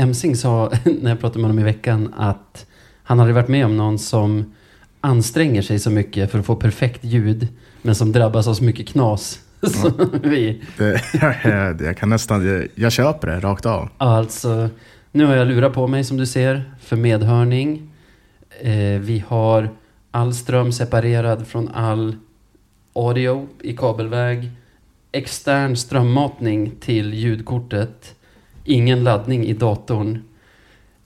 Emsing sa när jag pratade med honom i veckan att han hade varit med om någon som anstränger sig så mycket för att få perfekt ljud men som drabbas av så mycket knas. Så vi, Det, jag, jag kan nästan, jag, jag köper det rakt av. alltså, nu har jag lurat på mig som du ser för medhörning. Eh, vi har all ström separerad från all audio i kabelväg. Extern strömmatning till ljudkortet. Ingen laddning i datorn.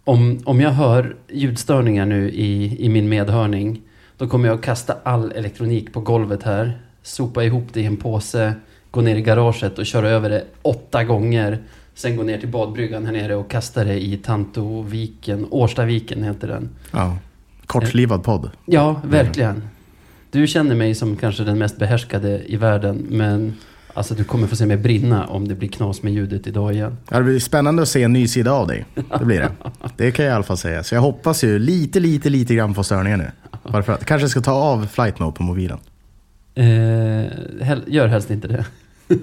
Om, om jag hör ljudstörningar nu i, i min medhörning då kommer jag att kasta all elektronik på golvet här. Sopa ihop det i en påse. Gå ner i garaget och köra över det åtta gånger. Sen gå ner till badbryggan här nere och kasta det i Tantoviken. Årstaviken heter den. Ja. Kortlivad podd. Ja, verkligen. Du känner mig som kanske den mest behärskade i världen. Men alltså, du kommer få se mig brinna om det blir knas med ljudet idag igen. Ja, Det blir spännande att se en ny sida av dig. Det blir det. Det kan jag i alla fall säga. Så jag hoppas ju lite, lite, lite grann på störningar nu. Varför att? Kanske ska ta av flight mode på mobilen. Eh, gör helst inte det.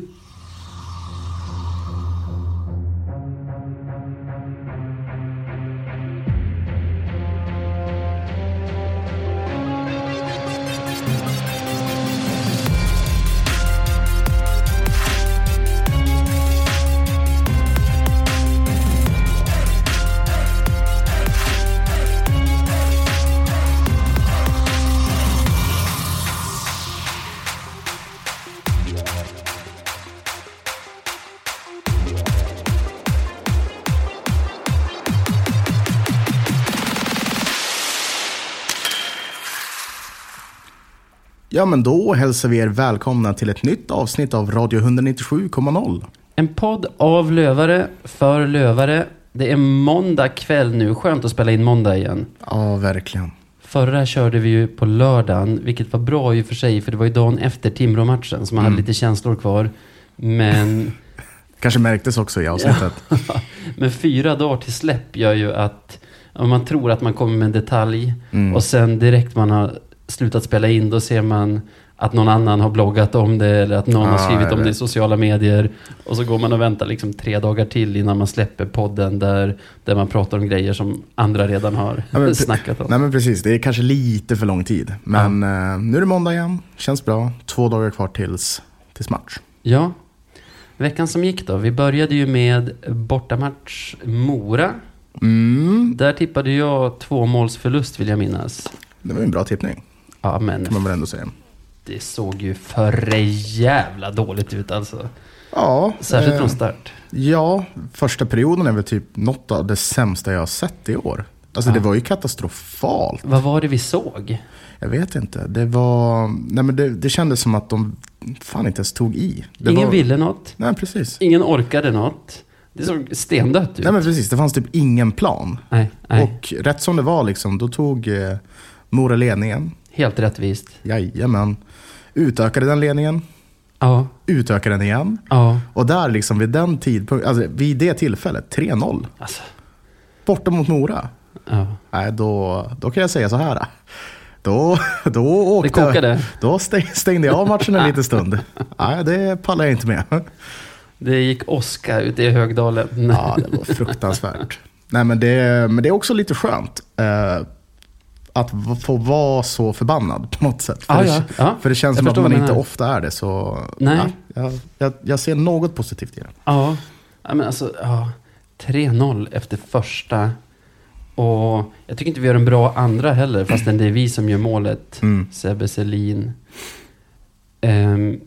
Ja, men då hälsar vi er välkomna till ett nytt avsnitt av Radio 197,0. En podd av lövare, för lövare. Det är måndag kväll nu. Skönt att spela in måndag igen. Ja, verkligen. Förra körde vi ju på lördagen, vilket var bra i och för sig, för det var ju dagen efter Timrå-matchen, så man hade lite känslor kvar. Men, Kanske märktes också i avsnittet. men fyra dagar till släpp gör ju att man tror att man kommer med en detalj och sen direkt man har slutat spela in, då ser man att någon annan har bloggat om det eller att någon har Ja, skrivit om det i sociala medier. Och så går man och väntar liksom tre dagar till innan man släpper podden där, där man pratar om grejer som andra redan har Ja, men snackat om. Nej men precis, det är kanske lite för lång tid. Men eh, nu är det måndag igen, känns bra. Två dagar kvar tills, tills match. Ja, veckan som gick då. Vi började ju med bortamatch Mora. Mm, Där tippade jag två målsförlust vill jag minnas. det var ju en bra tippning, Ja, men kan man väl ändå säga. det såg ju för jävla dåligt ut alltså. Ja, Särskilt eh, från start. Ja, första perioden är väl typ något av det sämsta jag har sett i år. Alltså Ja. det var ju katastrofalt. Vad var det vi såg? Jag vet inte. Det var... Nej men det, det kändes som att de fan inte ens tog i. Det Ingen var... ville något. Nej precis. Ingen orkade något. Det såg stendött ut. Nej men precis, det fanns typ ingen plan. nej, nej. Och rätt som det var liksom, då tog eh, Mora ledningen. Helt rättvist. Jajamän. Utökade den ledningen. Ja, Utökade den igen. ja. Och där liksom vid den tidpunkten, alltså vid det tillfället, 3-0. Alltså, Borta mot Mora. ja. Nej, då, då kan jag säga så här. Då, då åkte kokade. Då stäng- stängde jag av matchen en liten stund. Nej, det pallar jag inte med. Det gick åska ute i Högdalen. Ja, det var fruktansvärt. Nej, men det, men det är också lite skönt. Att få vara så förbannad på något sätt. För, Ja, det, ja, ja. för det känns Jag som att man inte ofta är det. Så, Nej. Ja, jag, jag, jag ser något positivt i det. Ja, men alltså, ja, 3-0 efter första. Och jag tycker inte vi gör en bra andra heller, fastän det är vi som gör målet. Mm. Sebbe Selin. Ehm,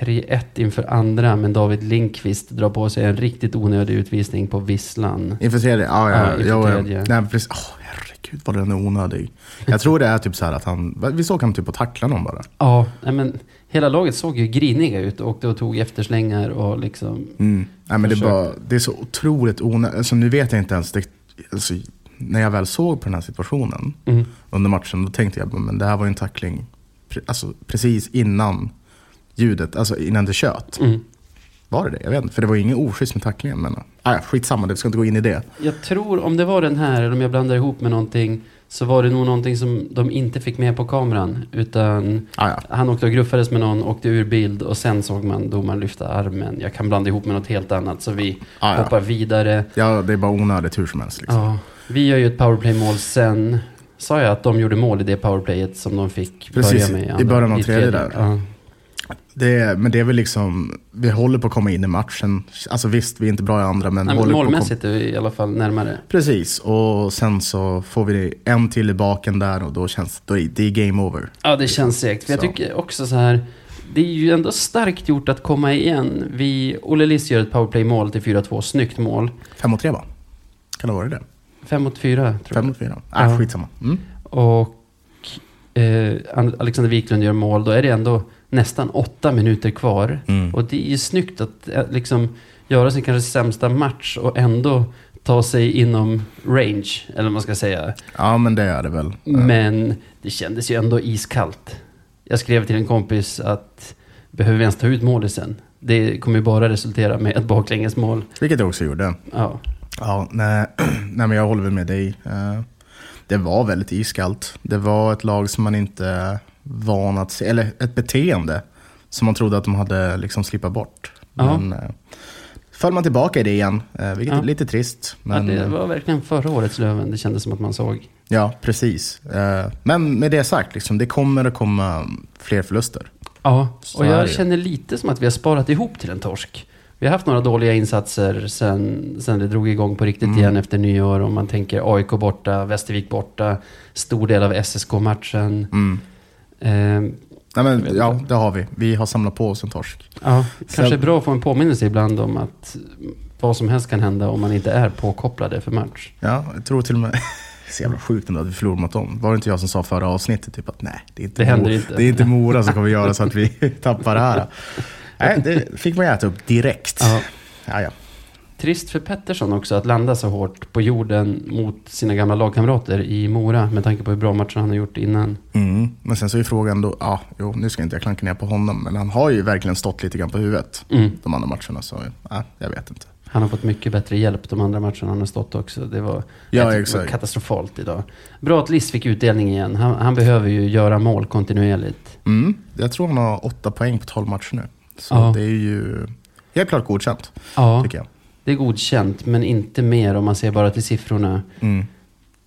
3-1 inför andra, men David Linkvist drar på sig en riktigt onödig utvisning på Visslan. Inför tredje? Ja, Ja, ja, inför tredje. Nej, precis. Åh, herregud vad den är onödig. Jag tror det är typ så här att han, vi såg han typ att tackla någon bara. Ja, nej, men hela laget såg ju griniga ut och åkte och tog efterslängar och liksom... Mm. Nej, men det, bara, det är så otroligt onödigt. Alltså, nu vet jag inte ens. Det, alltså, när jag väl såg på den här situationen Mm. under matchen, då tänkte jag men det här var ju en tackling alltså, precis innan ljudet, alltså innan det tjöt. Mm. Var det det? Jag vet inte, för det var ju ingen oschysst med tacklingen. Men ja, skitsamma, det ska inte gå in i det. Jag tror, om det var den här, eller om jag blandar ihop med någonting, så var det nog någonting som de inte fick med på kameran. Utan Ah, ja. han åkte och gruffades med någon, åkte ur bild och sen såg man domaren lyfta armen. Jag kan blanda ihop med något helt annat, så vi Ah, ja. hoppar vidare. ja, det är bara onödigt hur som helst. Liksom. Ja, vi gör ju ett powerplay-mål sen. Sa jag att de gjorde mål i det powerplayet som de fick Precis, börja med? i andra- början av tredje där. Ja. Det men det är väl liksom, vi håller på att komma in i matchen. Alltså visst, vi är inte bra i andra, men, Nej, men målmässigt är vi i alla fall närmare. Precis, och sen så får vi en till i baken där och då känns då är det är game over. Ja, det känns segt. För jag tycker också så här, det är ju ändå starkt gjort att komma igen. Vi, Olle Liss gör ett powerplay-mål till 4-2, snyggt mål. Fem mot tre va? Kan det vara det? 5 mot 4, tror Fem jag. mot fyra? Nej, Ja. skitsamma. Mm. Och eh, Alexander Wiklund gör mål, då är det ändå nästan åtta minuter kvar. Mm. Och det är ju snyggt att eh, liksom göra sin kanske sämsta match och ändå ta sig inom range, eller vad man ska säga. Ja, men det är det väl. Men det kändes ju ändå iskallt. Jag skrev till en kompis att behöver vi ens ta ut målisen? Det kommer ju bara resultera med ett baklängesmål. Vilket jag också gjorde. Ja, Ja, nej, nej men jag håller väl med dig. Eh, Det var väldigt iskallt. Det var ett lag som man inte van att se, eller ett beteende som man trodde att de hade liksom slippat bort. Ja. Men eh, föll man tillbaka i det igen, eh, vilket Ja. är lite trist. Men, ja, det eh, var verkligen förra årets Löven. Det kändes som att man såg. ja, precis. Men med det sagt, liksom, det kommer att komma fler förluster. Ja, och jag känner lite som att vi har sparat ihop till en torsk. Vi har haft några dåliga insatser sen, sen det drog igång på riktigt Mm. igen efter nyår. Om man tänker AIK borta, Västervik borta, stor del av SSK-matchen. Mm. Eh, Nej, men, ja, det har vi. Vi har samlat på oss en torsk. Ja, kanske Sen- bra att få en påminnelse ibland om att vad som helst kan hända om man inte är påkopplade för match. Ja, jag tror till och med... Så jävla sjukt ändå att vi förlorade mot dem. Var det inte jag som sa förra avsnittet typ att nej, det är inte, Det Mora, inte. Det är inte Mora som kommer göra så att vi tappar det här. Nej, det fick man äta upp direkt. Ja. Ja, ja. Trist för Pettersson också att landa så hårt på jorden mot sina gamla lagkamrater i Mora med tanke på hur bra matcher han har gjort innan. Mm. Men sen så är frågan då, ja, jo, nu ska inte jag klanka ner på honom, men han har ju verkligen stått lite grann på huvudet Mm. de andra matcherna. Så ja, jag vet inte. Han har fått mycket bättre hjälp de andra matcherna han har stått också. Det var, Ja, det var katastrofalt idag. Bra att Liss fick utdelning igen. Han, han behöver ju göra mål kontinuerligt. Mm. Jag tror han har åtta poäng på tolv matcher nu. Så Ja. det är ju helt klart godkänt, Ja, tycker jag. Det är godkänt, men inte mer om man ser bara till siffrorna. Mm.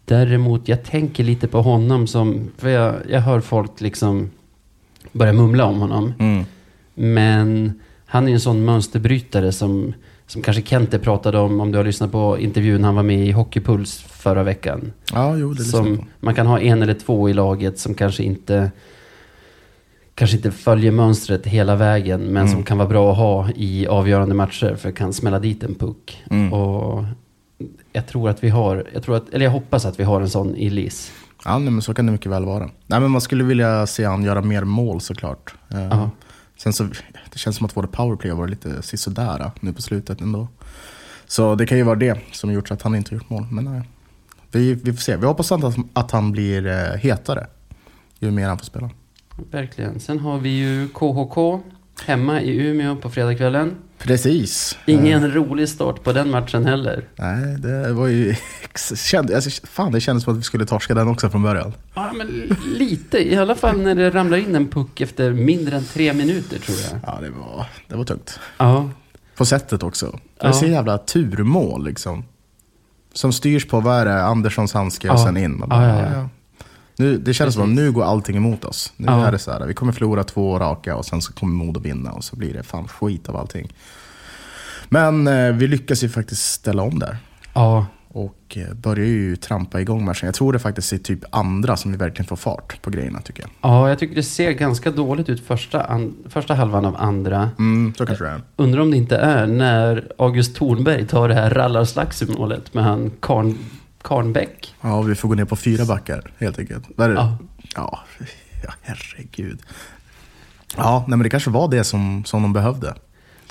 Däremot, jag tänker lite på honom som... För jag, jag hör folk liksom börja mumla om honom. Mm. Men han är en sån mönsterbrytare som, som kanske Kente pratade om, om du har lyssnat på intervjun han var med i Hockeypuls förra veckan. Ja, jo, det Som man kan ha en eller två i laget som kanske inte kanske inte följer mönstret hela vägen men Mm. som kan vara bra att ha i avgörande matcher för kan smälla dit en puck. Mm. Och jag tror att vi har, jag tror att, eller jag hoppas att vi har en sån i Liss. Ja, nej, men så kan det mycket väl vara. Nej, men man skulle vilja se han göra mer mål såklart. Eh. Sen så, det känns som att våra powerplay har varit lite sisådär eh, nu på slutet ändå. Så det kan ju vara det som gjort att han inte har gjort mål. Men nej, vi, vi får se. Vi hoppas att, att han blir eh, hetare ju mer han får spela. Verkligen. Sen har vi ju KHK hemma i Umeå på fredagskvällen. Precis. Ingen Eh, rolig start på den matchen heller. nej, det var ju... Kände, alltså, fan, det kändes som att vi skulle torska den också från början. Ja, men lite. I alla fall när det ramlar in en puck efter mindre än tre minuter tror jag. Ja, det var, det var tungt. Ja, På sättet också. Det Ja. är så jävla turmål liksom. Som styrs på, vad är det, Anderssons handske och Ja. sen in. Man Ja, ja, ja. Nu, det känns som att nu går allting emot oss. Nu Ja. är det så här, vi kommer förlora två raka och sen så kommer Modo vinna och så blir det fan skit av allting. Men eh, vi lyckas ju faktiskt ställa om där. ja, Och eh, börjar ju trampa igång matchen. Jag tror det faktiskt är typ andra som vi verkligen får fart på grejerna tycker jag. ja, jag tycker det ser ganska dåligt ut första, första halvan av andra. Mm, så kanske det är. Undrar om det inte är när August Thornberg tar det här rallarslagsmålet med han Karn, Karnbäck. Ja, vi får gå ner på fyra backar helt enkelt. Vad är? Ja. Ja, ja herregud. Ja, nej, men det kanske var det som, som de behövde.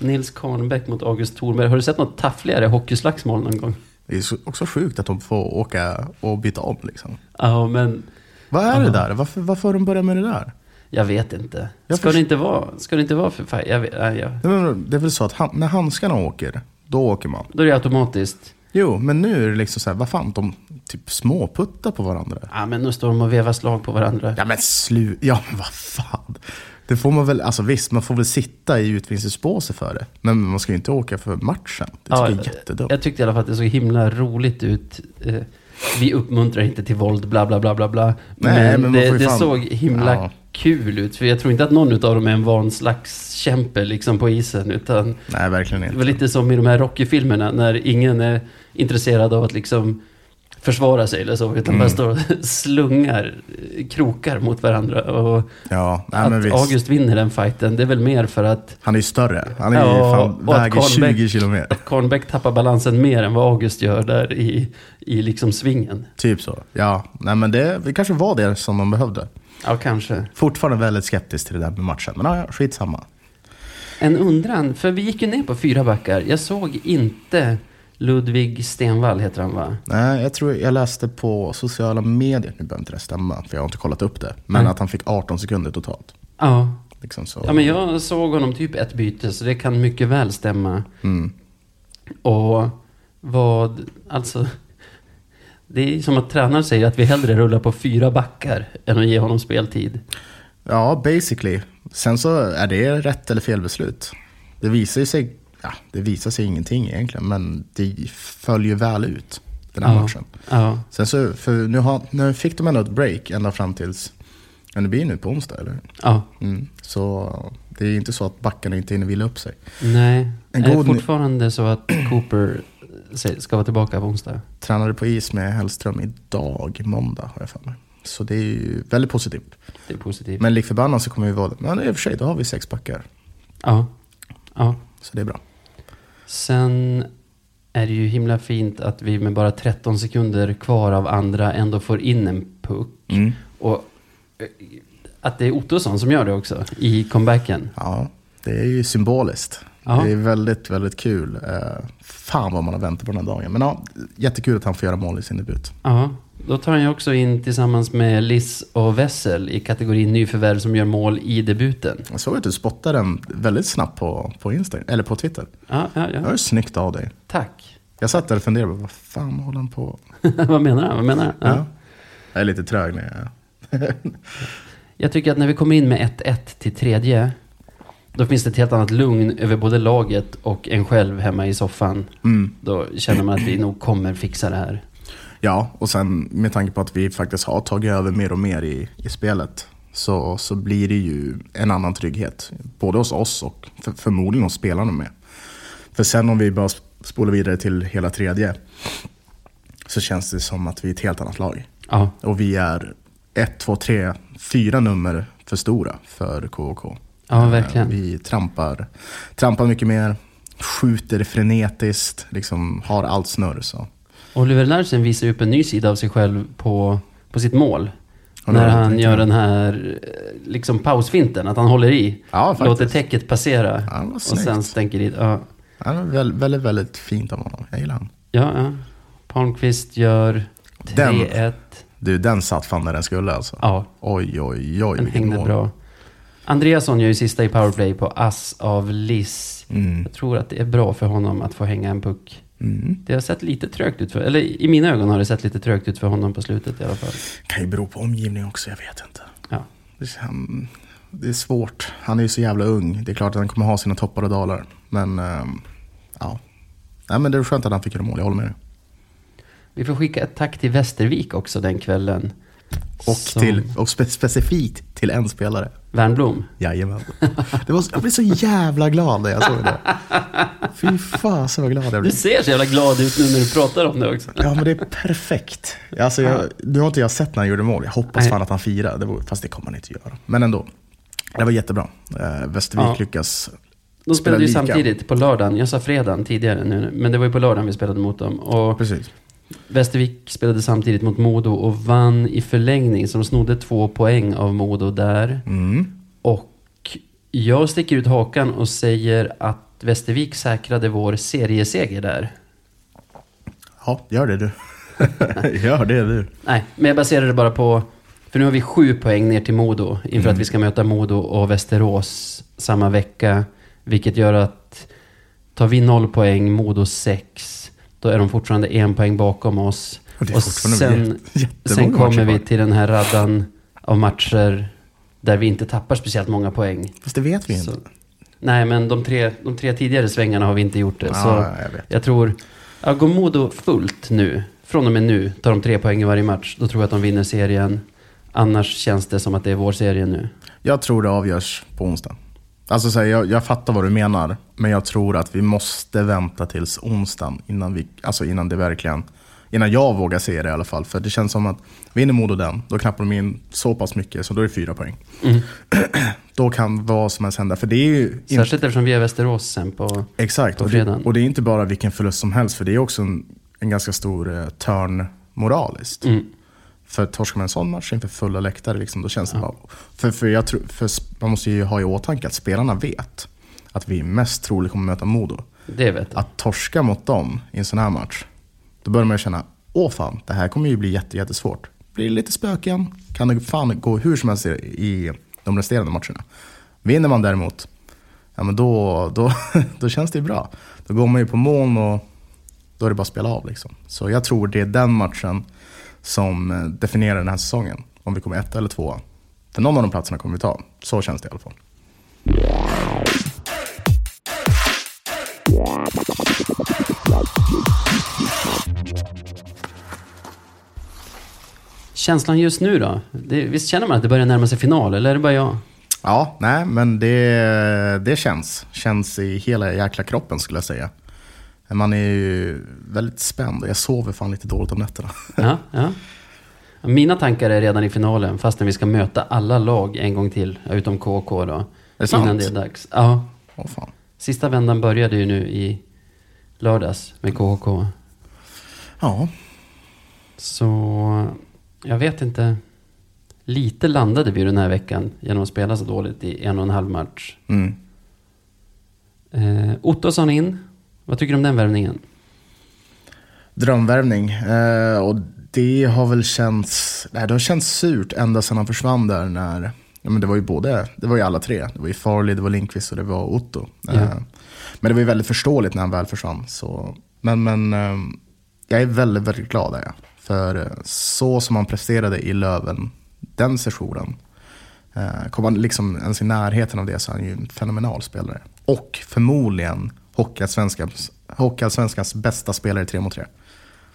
Nils Karnbäck mot August Thornberg. Har du sett något taffligare hockeyslagsmål någon gång? Det är så- också sjukt att de får åka och byta om liksom. Ja, men Vad är Ja. det där? Varför, varför har de börjat med det där? Jag vet inte. Jag Ska först- det inte vara, ska det inte vara för fight? Jag vet, nej, jag, Det är väl så att han, när handskarna åker, då åker man. då är det automatiskt. Jo, men nu är det liksom så här, vad fan, de typ småputtar på varandra. Ja, men nu står de och vevar slag på varandra. Ja men slu... Ja men vad fan. Det får man väl, alltså visst, man får väl sitta i utvisningsbåset för det. Men man ska ju inte åka för matchen. Det jag är jättedumt. jag tyckte i alla fall att det såg himla roligt ut. Eh, Vi uppmuntrar inte till våld, bla bla bla bla bla. Nej, men, men man det, det såg himla Ja. Kul ut. För jag tror inte att någon av dem är en van slags kämpe liksom på isen. Utan Nej, verkligen det inte. var lite som i de här Rocky-filmerna när ingen är intresserad av att liksom försvara sig eller så. Utan Mm. bara står och slungar krokar mot varandra. Och Ja, nej att visst. August vinner den fighten, det är väl mer för att Han är ju större. Han är Ja, fan, att väger Karlbäck- 20 kilometer. Kornbäck tappar balansen mer än vad August gör där i, i liksom svingen. Typ så. Ja, nej men det, det kanske var det som de behövde. Ja, kanske. Fortfarande väldigt skeptisk till det där med matchen. Men ja, skitsamma. En undran, för vi gick ju ner på fyra backar. Jag såg inte Ludvig Stenvall, heter han va? Nej, jag tror jag läste på sociala medier, nu behöver inte det stämma, för jag har inte kollat upp det. Men Nej. att han fick 18 sekunder totalt. Ja. Liksom så. ja, men jag såg honom typ ett byte, så det kan mycket väl stämma. Mm. Och vad, alltså... Det är som att tränaren säger att vi hellre rullar på fyra backar än att ge honom speltid. Ja, basically. Sen så är det rätt eller fel beslut. Det visar sig, ja, det visar sig ingenting egentligen, men det följer väl ut den här Ja. matchen. Ja, Sen så, för nu, har, nu fick de ändå ett break ända fram tills, men det blir nu på onsdag eller? ja. Mm. Så det är inte så att backarna inte hinner vila upp sig. Nej. En är det fortfarande så att Cooper ska vara tillbaka på onsdag? Tränade på is med Hellström idag, måndag har jag för mig. Så det är ju väldigt positivt. Det är positivt. Men lik förbannat så kommer vi vara, men i och för sig, då har vi sex backar. Ja. ja. Så det är bra. Sen är det ju himla fint att vi med bara 13 sekunder kvar av andra ändå får in en puck. Mm. Och eh, att det är Ottosson som gör det också i comebacken. Ja, det är ju symboliskt. Ja. Det är väldigt, väldigt kul. Eh, fan vad man har väntat på den här dagen. Men ja, jättekul att han får göra mål i sin debut. Ja, då tar han ju också in tillsammans med Liss och Wessel i kategorin nyförvärv som gör mål i debuten. Jag såg att du spottade den väldigt snabbt på, på Instagram, eller på Twitter. Ja, ja, Det ja. var ju snyggt av dig. Tack. Jag satt där och funderade, vad fan håller han på? Vad menar han? Vad menar han? Ja. Ja. Jag är lite trög när jag... Jag tycker att när vi kommer in med 1-1 till tredje, då finns det ett helt annat lugn över både laget och en själv hemma i soffan. Mm. Då känner man att vi nog kommer fixa det här. Ja, och sen med tanke på att vi faktiskt har tagit över mer och mer i, i spelet så, så blir det ju en annan trygghet. Både hos oss och för, förmodligen hos spelarna med. För sen om vi bara sp- spolar vidare till hela tredje så känns det som att vi är ett helt annat lag. Ja, Och vi är ett, två, tre, fyra nummer för stora för KOK. Ja Eh, verkligen. Vi trampar, trampar mycket mer, skjuter frenetiskt, liksom har allt snurr. Så. Oliver Larsen visar upp en ny sida av sig själv på, på sitt mål. Du när han gör den här eh, liksom pausfinten, att han håller i. Ja, låter täcket passera Ja, och sen stänker dit. Ja, Ja, väldigt, väldigt, väldigt fint av honom. Jag gillar honom. ja. ja. Palmqvist gör Den. 3-1. Du, den satt fan där den skulle alltså. Ja, Oj, oj, oj. den hängde mål. bra. Andreasson gör ju sista i powerplay på ass av Liss. Mm. Jag tror att det är bra för honom att få hänga en puck. Mm. Det har sett lite trögt ut för, eller i mina ögon har det sett lite trögt ut för honom på slutet i alla fall. Kan ju bero på omgivning också, jag vet inte. Ja. Det, han, det är svårt. Han är ju så jävla ung. Det är klart att han kommer ha sina toppar och dalar. Men, ehm, ja. Nej, men det är skönt att han fick göra mål, jag håller med dig. Vi får skicka ett tack till Västervik också den kvällen. Och, Som- till, och spe, specifikt till en spelare. Värnblom. Jajamän. Det var, jag blev så jävla glad när jag såg det. Fy fasen vad glad jag Du blev. ser så jävla glad ut nu när du pratar om det också. Ja men det är perfekt. Alltså, jag, nu har inte jag sett när han gjorde mål. Jag hoppas Nej. fan att han firar. Det var, fast det kommer han inte göra. Men ändå. Det var jättebra. Eh, Västervik Ja. lyckas. De spelade ju lika. samtidigt på lördagen. Jag sa fredagen tidigare nu, men det var ju på lördagen vi spelade mot dem. Och Precis. Västervik spelade samtidigt mot Modo och vann i förlängning. Så de snodde två poäng av Modo där. Mm. Och jag sticker ut hakan och säger att Västervik säkrade vår serieseger där. Ja, gör det du. gör det du. Nej, men jag baserar det bara på För nu har vi sju poäng ner till Modo inför Mm. att vi ska möta Modo och Västerås samma vecka. Vilket gör att tar vi noll poäng, Modo sex, då är de fortfarande en poäng bakom oss. Och Och sen, sen kommer vi till den här raddan av matcher där vi inte tappar speciellt många poäng. Fast det vet vi inte. Så, nej, men de tre, de tre tidigare svängarna har vi inte gjort det. Ja, så jag jag tror, ja, går Modo fullt nu, från och med nu, tar de tre poäng i varje match, då tror jag att de vinner serien. Annars känns det som att det är vår serie nu. Jag tror det avgörs på onsdag. Alltså, så här, jag, jag fattar vad du menar, men jag tror att vi måste vänta tills onsdagen innan, vi, alltså innan det verkligen Innan jag vågar se det i alla fall. För det känns som att vinner Modo den, då knappar de in så pass mycket, så då är det fyra poäng. Mm. Då kan vad som helst hända. För det är ju inte Särskilt eftersom vi är Västerås sen på... Exakt, på och det, fredagen. och det är inte bara vilken förlust som helst, för det är också en, en ganska stor eh, törn moraliskt. Mm. För torskar man en sån match inför fulla läktare, liksom, då känns det Ja. bara... För, för, jag tror, för man måste ju ha i åtanke att spelarna vet att vi mest troligt kommer möta Modo. Det vet jag. Att torska mot dem i en sån här match, då börjar man ju känna, åh fan, det här kommer ju bli jätte, jättesvårt. Blir det lite spöken, kan det fan gå hur som helst i de resterande matcherna. Vinner man däremot, ja men då, då, då känns det ju bra. Då går man ju på moln och då är det bara att spela av. Liksom. Så jag tror det är den matchen som eh, definierar den här säsongen. Om vi kommer ett eller två. För någon av de platserna kommer vi ta. Så känns det i alla fall. Känslan just nu då? Det, visst känner man att det börjar närma sig final, eller är det bara jag? Ja, nej, men det, det känns. Känns i hela jäkla kroppen skulle jag säga. Man är ju väldigt spänd och jag sover fan lite dåligt om nätterna. Ja, ja. Mina tankar är redan i finalen, fastän vi ska möta alla lag en gång till, utom KK då. det sant? Innan det är dags. Ja. Åh fan. Sista vändan började ju nu i lördags med KK. Ja, Så jag vet inte. Lite landade vi den här veckan genom att spela så dåligt i en och en halv match. mm. Eh, Ottosson in. Vad tycker du om den värvningen? drömvärvning. Eh, och det har väl känts, nej, det har känts surt ända sedan han försvann där när, ja, men det var ju både, det var ju alla tre. Det var ju Farley, det var Lindqvist och det var Otto. Eh, men det var ju väldigt förståeligt när han väl försvann. Så, men men eh, jag är väldigt, väldigt glad är jag. För eh, så som han presterade i Löven den sessionen, eh, kom han liksom ens i närheten av det så är han ju en fenomenal spelare. Och förmodligen Hockeyallsvenskans bästa spelare i 3 mot 3.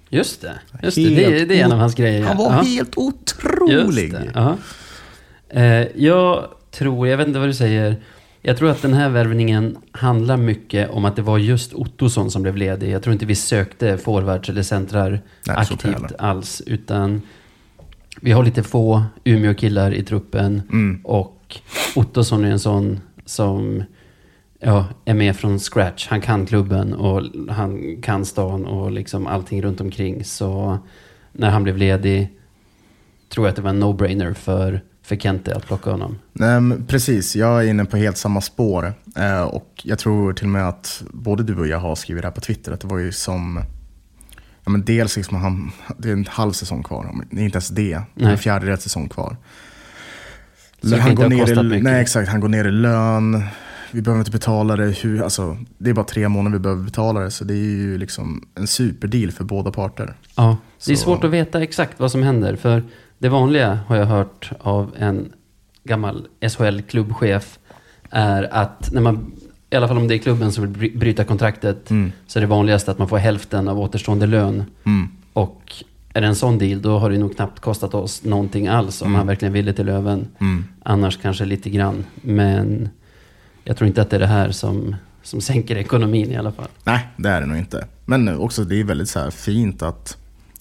Just det, just det. Det, det är en av hans grejer. Han var Ja. helt otrolig. Det. Eh, jag tror, jag vet inte vad du säger. Jag tror att den här värvningen handlar mycket om att det var just Ottosson som blev ledig. Jag tror inte vi sökte forwards eller centrar Nej, aktivt alls. Utan vi har lite få Umeå-killar i truppen. Mm. Och Ottosson är en sån som ja, är med från scratch. Han kan klubben och han kan stan och liksom allting runt omkring. Så när han blev ledig tror jag att det var en no-brainer för, för Kente att plocka honom. Men precis, jag är inne på helt samma spår. Eh, och jag tror till och med att både du och jag har skrivit det här på Twitter. Att det var ju som, ja men dels liksom han, det är en halv säsong kvar. Det är inte ens det. Det är en fjärdedels säsong kvar. Så han går ner i, mycket. nej exakt, han går ner i lön. Vi behöver inte betala det. Hur, alltså, det är bara tre månader vi behöver betala det. Så det är ju liksom en superdeal för båda parter. Ja, det är Så- svårt att veta exakt vad som händer. För det vanliga har jag hört av en gammal SHL-klubbchef är att när man, i alla fall om det är klubben som vill bry- bryta kontraktet, Mm. så är det vanligast att man får hälften av återstående lön. Mm. Och är det en sån deal, då har det nog knappt kostat oss någonting alls om Mm. han verkligen ville till Löven. Mm. Annars kanske lite grann. Men jag tror inte att det är det här som, som sänker ekonomin i alla fall. Nej, det är det nog inte. Men också det är väldigt så fint att...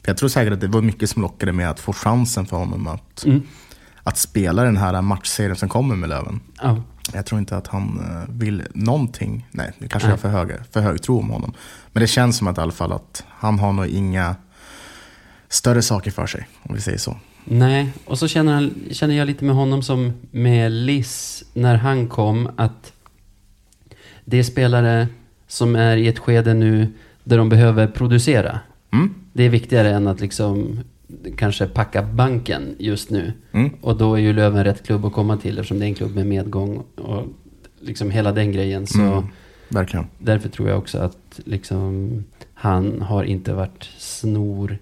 Jag tror säkert att det var mycket som lockade med att få chansen för honom att, Mm. att spela den här matchserien som kommer med Löven. Ja. Jag tror inte att han eh, vill någonting. Nej, nu kanske Nej. jag har för hög, för hög tro om honom. Men det känns som att i alla fall att han har nog inga större saker för sig, om vi säger så. Nej, och så känner, han, känner jag lite med honom som med Liss när han kom att det är spelare som är i ett skede nu där de behöver producera. Mm? Det är viktigare än att liksom kanske packa banken just nu. Mm. Och då är ju Löven rätt klubb att komma till eftersom det är en klubb med medgång och liksom hela den grejen. Så Mm. Verkligen. därför tror jag också att liksom, han har inte varit snordyr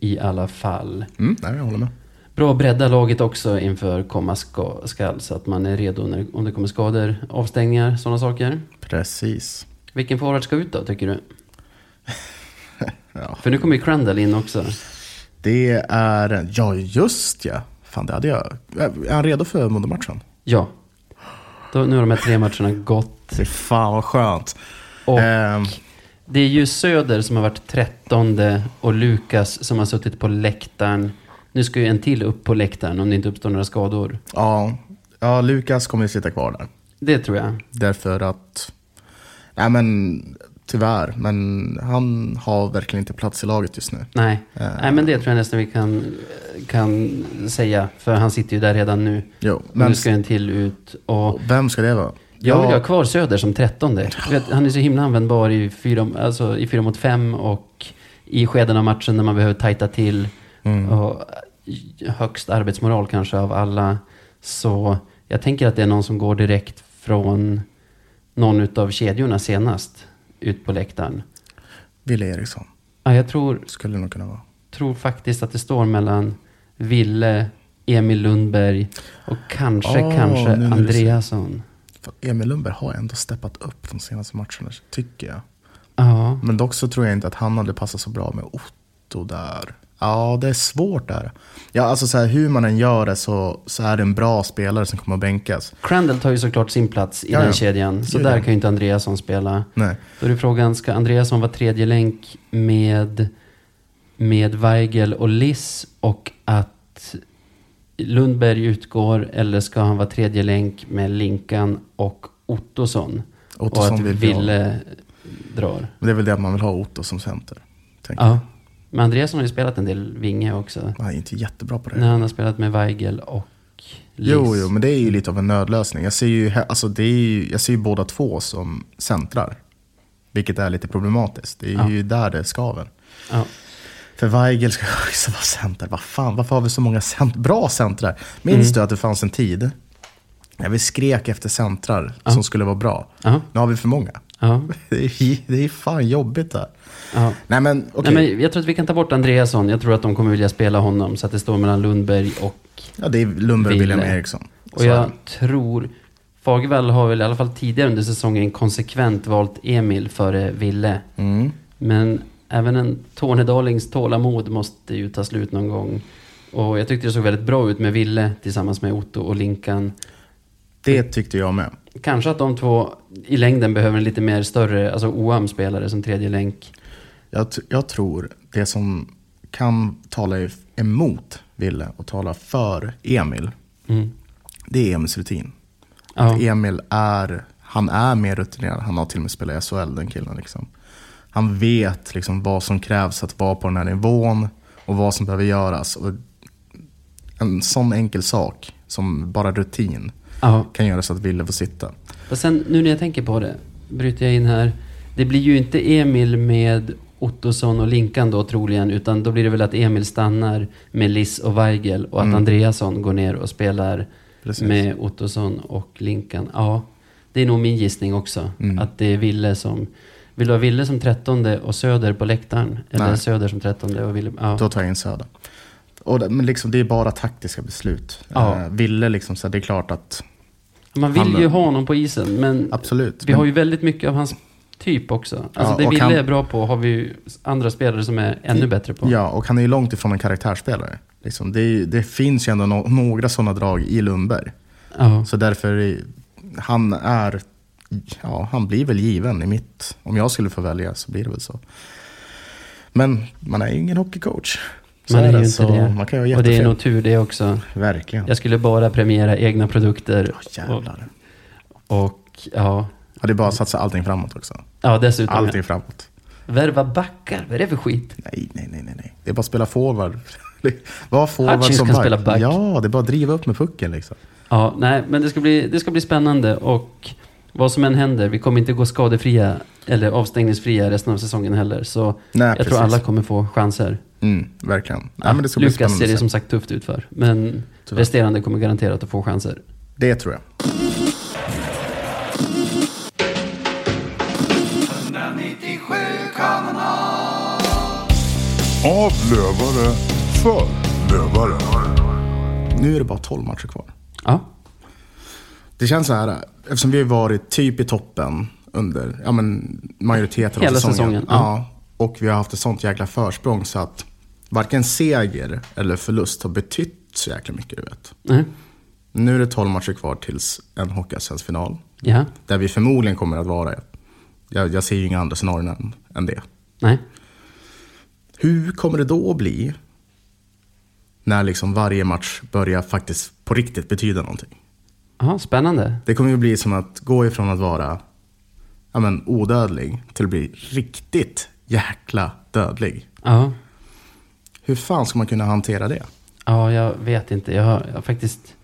i alla fall. Mm, nej, jag håller med. Bra att bredda laget också inför komma ska, skall så att man är redo när, om det kommer skador, avstängningar, sådana saker. Precis. Vilken forward ska ut då, tycker du? Ja. För nu kommer ju Crandall in också. Det är, ja just ja. Fan det hade jag. Är han redo för Modo-matchen? Ja. Då, nu har de här tre matcherna gått. Fy fan vad skönt. Och Ehm, det är ju Söder som har varit trettonde och Lukas som har suttit på läktaren. Nu ska ju en till upp på läktaren om det inte uppstår några skador. ja, ja, Lukas kommer ju sitta kvar där. Det tror jag. Därför att, nej men tyvärr, men han har verkligen inte plats i laget just nu. Nej. Eh. Nej, men det tror jag nästan vi kan, kan säga. För han sitter ju där redan nu. Jo, Men nu ska en till ut. Och vem ska det vara? jag vill ha kvar Söder som trettonde. Vet, han är så himla användbar i fyra, alltså i fyra mot fem och i skeden av matchen när man behöver tajta till. Mm. Och högst arbetsmoral kanske av alla. Så jag tänker att det är någon som går direkt från någon utav kedjorna senast ut på läktaren. Wille Eriksson, Ja, jag tror, skulle det nog kunna vara. tror faktiskt att det står mellan Ville, Emil Lundberg och kanske, Ah, kanske Andreasson. Emil Lundberg har ändå steppat upp de senaste matcherna, tycker jag. Ja, Men dock så tror jag inte att han hade passat så bra med Otto där. Ja, det är svårt där. Ja, alltså så här, hur man än gör det så, så är det en bra spelare som kommer att bänkas. Crandall tar ju såklart sin plats i Ja, den ja. kedjan. Så Gud, där kan ju inte Andreasson spela. Nej. Då är det frågan, ska Andreasson vara tredje länk med, med Weigel och Liss och att Lundberg utgår eller ska han vara tredje länk med Linkan och Ottosson? och Ottosson att vill. Ville drar. Men det är väl det att man vill ha Otto som center. Ja. Men Andreasson har ju spelat en del vinge också. Han är inte jättebra på det. När han har spelat med Weigel och Liss. Jo, jo, men det är ju lite av en nödlösning. Jag ser ju, alltså det är ju, jag ser ju båda två som centrar. Vilket är lite problematiskt. Det är Ja. ju där det skaver. Ja. För Weigel ska också vara center. Vad fan, varför har vi så många cent bra centrar? Minns Mm. du att det fanns en tid när vi skrek efter centrar Ja. som skulle vara bra? Nu har vi för många. Det är, det är fan jobbigt där. Ja. Nej men okej, Nej, men jag tror att vi kan ta bort Andreasson. Jag tror att de kommer vilja spela honom så att det står mellan Lundberg och... ja, det är Lundberg och. William Eriksson. Och Så- jag tror... Fagervall har väl i alla fall tidigare under säsongen konsekvent valt Emil före Ville. Mm. Men även en Tornedalings tålamod måste ju ta slut någon gång. Och jag tyckte det såg väldigt bra ut med Ville tillsammans med Otto och Linkan. Det tyckte jag med. Kanske att de två i längden behöver en lite mer större, alltså OAM-spelare som tredje länk. Jag, jag tror det som kan tala emot Ville och tala för Emil, Mm. det är Emils rutin. Ja. Att Emil är, han är mer rutinerad, han har till och med spelat i SHL den killen. Liksom. Han vet liksom vad som krävs att vara på den här nivån och vad som behöver göras. Och en sån enkel sak som bara rutin ja. kan göra så att Ville får sitta. Och sen nu när jag tänker på det, bryter jag in här. Det blir ju inte Emil med Ottosson och Linkan då troligen, utan då blir det väl att Emil stannar med Liss och Weigel och att Mm. Andreasson går ner och spelar Precis. med Ottosson och Linkan. Ja, det är nog min gissning också. Mm. Att det är Ville som... Vill du ha Ville som trettonde och Söder på läktaren? Eller Nej. Söder som trettonde och Ville... Ja. Då tar jag in Söder. Och det, men liksom, det är bara taktiska beslut. Ja. Eh, Ville, liksom, så det är klart att Man vill Han- ju ha honom på isen, men absolut. vi men, har ju väldigt mycket av hans typ också. Alltså Ja, det och Ville han- är bra på har vi ju andra spelare som är ännu bättre på. Ja, och han är ju långt ifrån en karaktärsspelare. Liksom, det, är, det finns ju ändå no, några sådana drag i Lundberg. Ja. Så därför, är, han är, ja, han blir väl given i mitt, om jag skulle få välja så blir det väl så. Men man är ju ingen hockeycoach. Så Man är ju det, inte det. Man kan ju Och det är nog tur det också. Verkligen. Jag skulle bara premiera egna produkter. Ja, jävlar. Och ja, Ja, det är bara att satsa allting framåt också. ja dessutom. Allting framåt. Värva backar, vad är det för skit? Nej, nej, nej, nej. Det är bara att spela forward. Var forward Hutchins som kan back. spela back. Ja, det är bara att driva upp med pucken liksom. Ja, nej, men det ska, bli, det ska bli spännande och vad som än händer, vi kommer inte gå skadefria eller avstängningsfria resten av säsongen heller. Så Nej, jag precis. tror alla kommer få chanser. Mm, verkligen. Ja, men det ska bli Lukas spännande ser det som sagt tufft ut för. Men Tyvärr. resterande kommer garanterat att få chanser. Det tror jag. Av lövare för lövare. Nu är det bara 12 matcher kvar. Ja, Det känns så här, eftersom vi har varit typ i toppen under ja, men, majoriteten Hela av säsongen. säsongen, ja. Ja, och vi har haft ett sånt jäkla försprång så att varken seger eller förlust har betytt så jäkla mycket. Du vet. nej. Nu är det 12 matcher kvar tills en Hockeyallsvensk final. Ja, Där vi förmodligen kommer att vara. Jag, jag ser ju inga andra scenarion än, än det. nej. Hur kommer det då att bli när liksom varje match börjar faktiskt på riktigt betyda någonting? Ja, spännande. Det kommer ju bli som att gå ifrån att vara ja, men, odödlig till att bli riktigt jäkla dödlig. Ja. Hur fan ska man kunna hantera det? Ja, jag vet inte. Jag har, jag har faktiskt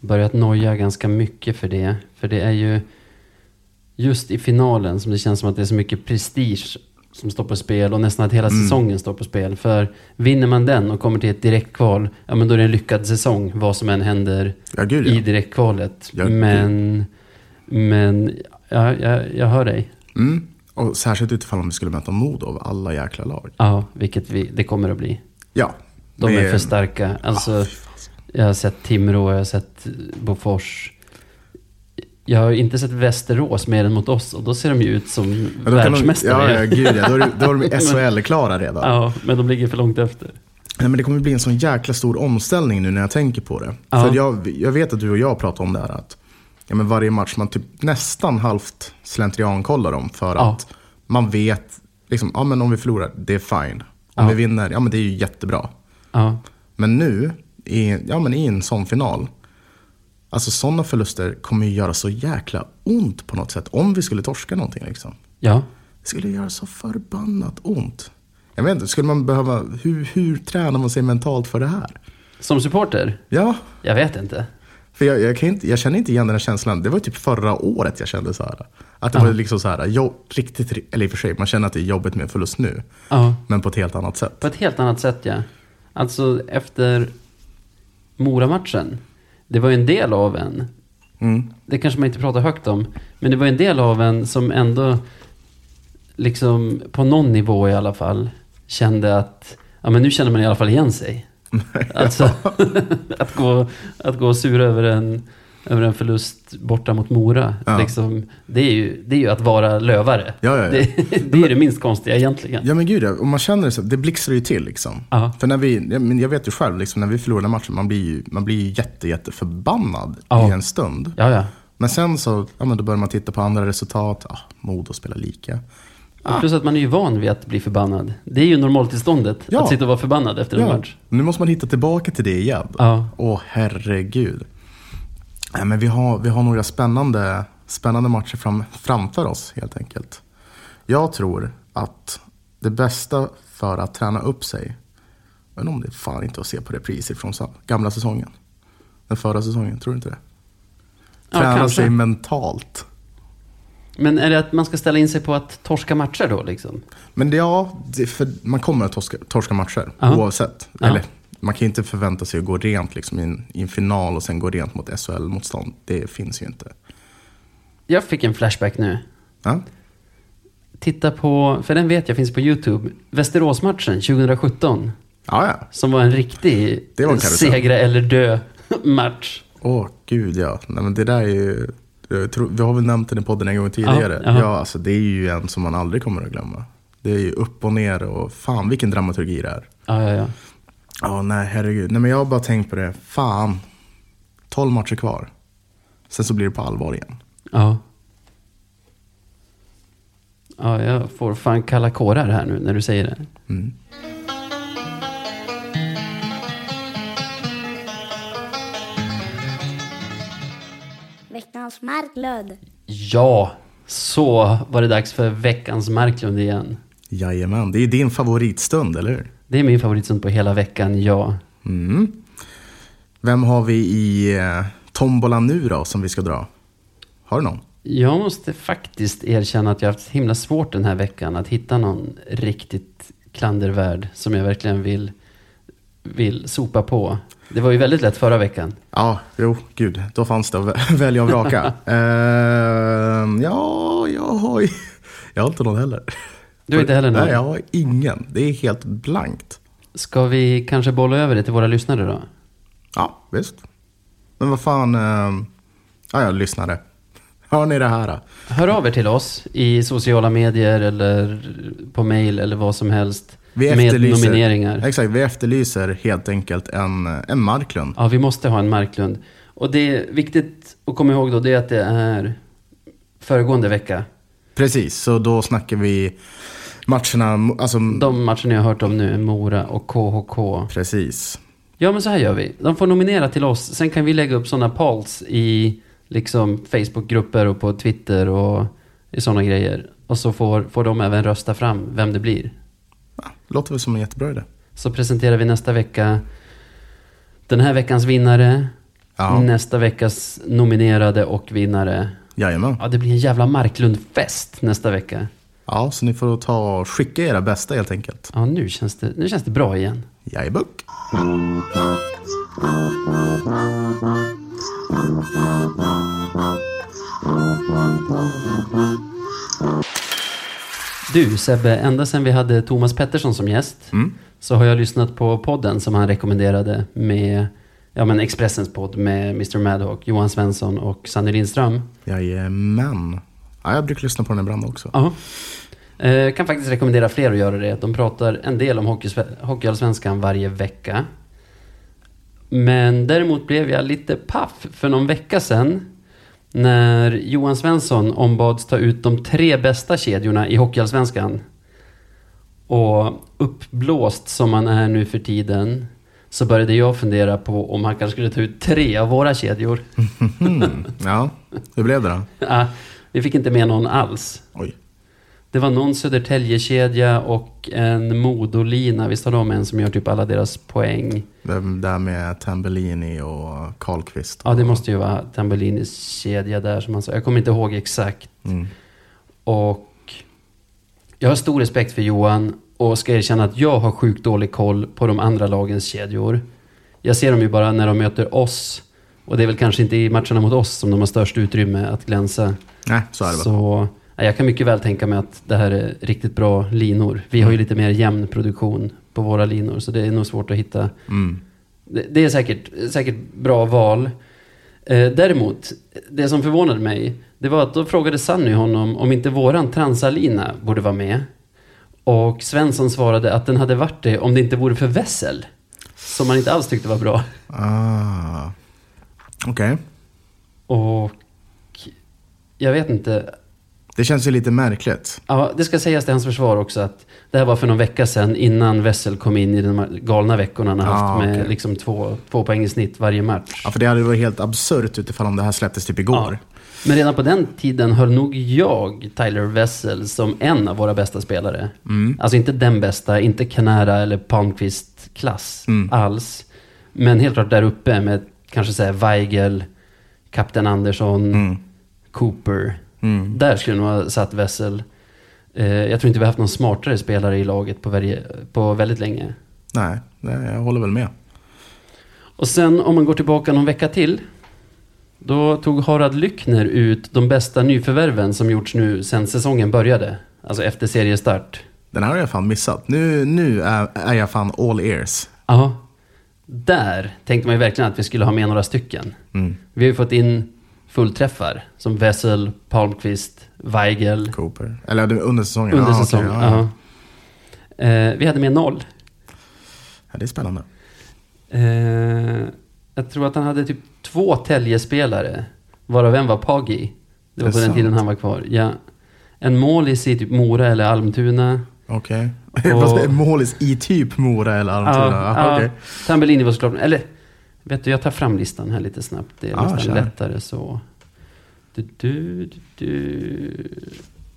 börjat noja ganska mycket för det. För det är ju just i finalen som det känns som att det är så mycket prestige som står på spel och nästan att hela Mm. säsongen står på spel. För vinner man den och kommer till ett direktkval, ja men då är det en lyckad säsong vad som än händer Ja, gud i ja. direktkvalet. Ja, men, men ja, jag, jag hör dig. Mm. Och särskilt utifall om vi skulle möta Modo av alla jäkla lag. Ja, vilket vi, det kommer att bli. Ja. De är för starka. Alltså, Ah, fasen. jag har sett Timrå, jag har sett Bofors. Jag har inte sett Västerås mer än mot oss och då ser de ju ut som Ja, då kan de- världsmästare. Ja, ja, gud ja. Då är, då är de SHL-klara redan. Ja, men de ligger för långt efter. Nej, men det kommer bli en sån jäkla stor omställning nu när jag tänker på det. Ja. För jag, jag vet att du och jag pratar om det här att ja, men varje match man typ nästan halvt slentrian kollar dem för Ja. att man vet, liksom, ja men om vi förlorar, det är fine. Om vi vinner, ja men det är ju jättebra. Men nu, i, ja, men i en sån final, alltså sådana förluster kommer ju göra så jäkla ont på något sätt. Om vi skulle torska någonting liksom. ja. Det skulle göra så förbannat ont. Jag vet inte, skulle man behöva, hur, hur tränar man sig mentalt för det här? Som supporter? Ja, Jag vet inte. för jag, jag, kan inte, jag känner inte igen den här känslan. Det var typ förra året jag kände så här. Att det Ja. var liksom så här, jo, riktigt, eller i och för sig, man känner att det är jobbigt med en förlust nu. Ja, Men på ett helt annat sätt. på ett helt annat sätt ja. Alltså efter Mora-matchen. Det var ju en del av en. Mm. Det kanske man inte pratar högt om. Men det var en del av en som ändå, liksom på någon nivå i alla fall, kände att ja, men nu känner man i alla fall igen sig. Alltså, att, gå, att gå och sura över en, över en förlust borta mot Mora. Ja. Liksom, det, är ju, det är ju att vara lövare. Ja, ja, ja. Det, det är det minst konstiga egentligen. Ja men gud ja, och man känner det så, det blixtrar ju till liksom. För när vi, jag, men jag vet ju själv, liksom, när vi förlorade matchen, man blir ju, man blir ju jätte, jätte förbannad Ja. i en stund. Ja, ja. Men sen så, ja men då börjar man titta på andra resultat, ah, Modo spelar lika. Och plus att man är ju van vid att bli förbannad. Det är ju normaltillståndet, Ja. att sitta och vara förbannad efter en match. nu måste man hitta tillbaka till det igen. Åh herregud. Nej, men vi, har, vi har några spännande, spännande matcher fram, framför oss helt enkelt. Jag tror att det bästa för att träna upp sig, men om det fan inte att se på repriser från gamla säsongen. Den förra säsongen, tror du inte det? Ja, Träna kanske. sig mentalt. Men är det att man ska ställa in sig på att torska matcher då liksom? Men det, ja, det, för man kommer att torska, torska matcher Ja. oavsett. Ja. Eller, man kan ju inte förvänta sig att gå rent liksom, i, en, i en final och sen gå rent mot SHL-motstånd. Det finns ju inte. Jag fick en flashback nu. Ja? Titta på, för den vet jag finns på YouTube, Västeråsmatchen 2017. Ja, ja. Som var en riktig var en segra eller dö match. Åh, gud ja. Nej, men det där är ju... Jag tror, vi har väl nämnt den i podden en gång tidigare. Ja, ja. alltså det är ju en som man aldrig kommer att glömma. Det är ju upp och ner och fan vilken dramaturgi det är. Ja, ja, ja. Ja, nej herregud. Nej men jag har bara tänkt på det. Fan. 12 matcher kvar. Sen så blir det på allvar igen. Ja. Ja, jag får fan kalla kårar här nu när du säger det. Mm. Veckans Marklund. Ja, så var det dags för veckans Marklund igen. Jajamän, det är din favoritstund, eller hur? Det är min favoritstund på hela veckan, ja. Mm. Vem har vi i eh, tombolan nu då, som vi ska dra? Har du någon? Jag måste faktiskt erkänna att jag har haft himla svårt den här veckan att hitta någon riktigt klandervärd som jag verkligen vill, vill sopa på. Det var ju väldigt lätt förra veckan. Ja, jo, gud. Då fanns det att vä- välja och vraka. Ehm, ja, jag har ju... Jag har inte någon heller. Du har inte heller någon? Nej, jag har ingen. Det är helt blankt. Ska vi kanske bolla över det till våra lyssnare då? Ja, visst. Men vad fan... ehm, Ja, jag lyssnade. Hör ni det här? Hör av er till oss i sociala medier eller på mail eller vad som helst. Vi med nomineringar. Exakt, vi efterlyser helt enkelt en, en Marklund. Ja, vi måste ha en Marklund. Och det är viktigt att komma ihåg då, det är att det är föregående vecka. Precis, så då snackar vi matcherna, alltså... De matcher ni har hört om nu är Mora och KHK. Precis. Ja, men så här gör vi. De får nominera till oss. Sen kan vi lägga upp sådana polls i liksom Facebookgrupper och på Twitter och i sådana grejer. Och så får, får de även rösta fram vem det blir. Ja, låter väl som en jättebra idé. Så presenterar vi nästa vecka den här veckans vinnare, Ja, nästa veckas nominerade och vinnare. jajamän. Ja, det blir en jävla Marklund-fest nästa vecka. Ja, så ni får ta och skicka era bästa helt enkelt. Ja, nu känns det, nu känns det bra igen. Jajbuck. Du Sebbe, ända sedan vi hade Thomas Pettersson som gäst Mm. så har jag lyssnat på podden som han rekommenderade med ja, men Expressens podd med Mr Madhawk, Johan Svensson och Sanny Lindström. Jajamän. Ja, jag brukar lyssna på den ibland också. Ja. Eh, kan faktiskt rekommendera fler att göra det. De pratar en del om Hockeyallsvenskan varje vecka. Men däremot blev jag lite paff för någon vecka sedan när Johan Svensson ombads ta ut de tre bästa kedjorna i Hockeyallsvenskan. Och uppblåst som man är nu för tiden så började jag fundera på om han kanske skulle ta ut tre av våra kedjor. Mm. Ja, hur blev det då? Vi fick inte med någon alls. Oj. Det var någon Södertälje-kedja och en Modolina. Visst har de en som gör typ alla deras poäng? Det där med Tambellini och Karlqvist. Ja, det måste ju vara Tambellinis kedja där som han sa. Jag kommer inte ihåg exakt. Mm. Och jag har stor respekt för Johan och ska erkänna att jag har sjukt dålig koll på de andra lagens kedjor. Jag ser dem ju bara när de möter oss. Och det är väl kanske inte i matcherna mot oss som de har störst utrymme att glänsa. Nej, så är det. Så ja, jag kan mycket väl tänka mig att det här är riktigt bra linor. Vi har ju lite mer jämn produktion på våra linor, så det är nog svårt att hitta. Mm. Det, det är säkert, säkert bra val. Eh, däremot, det som förvånade mig, det var att då frågade Sanny honom om inte våran transalina borde vara med. Och Svensson svarade att den hade varit det om det inte vore för Wessel. Som man inte alls tyckte var bra. Ah. Okej. Och jag vet inte, Det känns ju lite märkligt. Ja, det ska sägas till hans försvar också att det här var för någon vecka sedan innan Wessel kom in i de galna veckorna han har Ah, haft med okej. liksom två, två poäng i snitt varje match. Ja, för det hade varit helt absurt utifall om det här släpptes typ igår. Ja. Men redan på den tiden höll nog jag Tyler Wessel som en av våra bästa spelare. Mm. Alltså inte den bästa, inte Kanara eller Palmqvist-klass Mm. alls. Men helt klart där uppe med kanske säga Weigel, Kapten Andersson, Mm. Cooper. Mm. Där skulle jag nog ha satt Wessel. Eh, jag tror inte vi har haft någon smartare spelare i laget på, varje, på väldigt länge. Nej, nej, jag håller väl med. Och sen om man går tillbaka någon vecka till. Då tog Harald Lyckner ut de bästa nyförvärven som gjorts nu sedan säsongen började. Alltså efter seriestart. Den här har jag fan missat. Nu, nu är, är jag fan all ears. Ja. Där tänkte man ju verkligen att vi skulle ha med några stycken. Mm. Vi har ju fått in fullträffar. Som Wessel, Palmqvist, Weigel. Cooper. Eller under säsongen? Under Ja, okej, säsong. ja, ja. Eh, vi hade med noll. Ja, det är spännande. Eh, jag tror att han hade typ två Tälje-spelare. Varav en var Pagi. Det var Det på den sant. tiden han var kvar. Ja. En målis i typ Mora eller Almtuna. Okej. Och- säger Målis i typ Mora eller Almtuna? Ja, ja, okej. Tambellini var såklart... Eller, vet du, jag tar fram listan här lite snabbt. Det är Ja, nästan kör. lättare så. Du, du, du, du.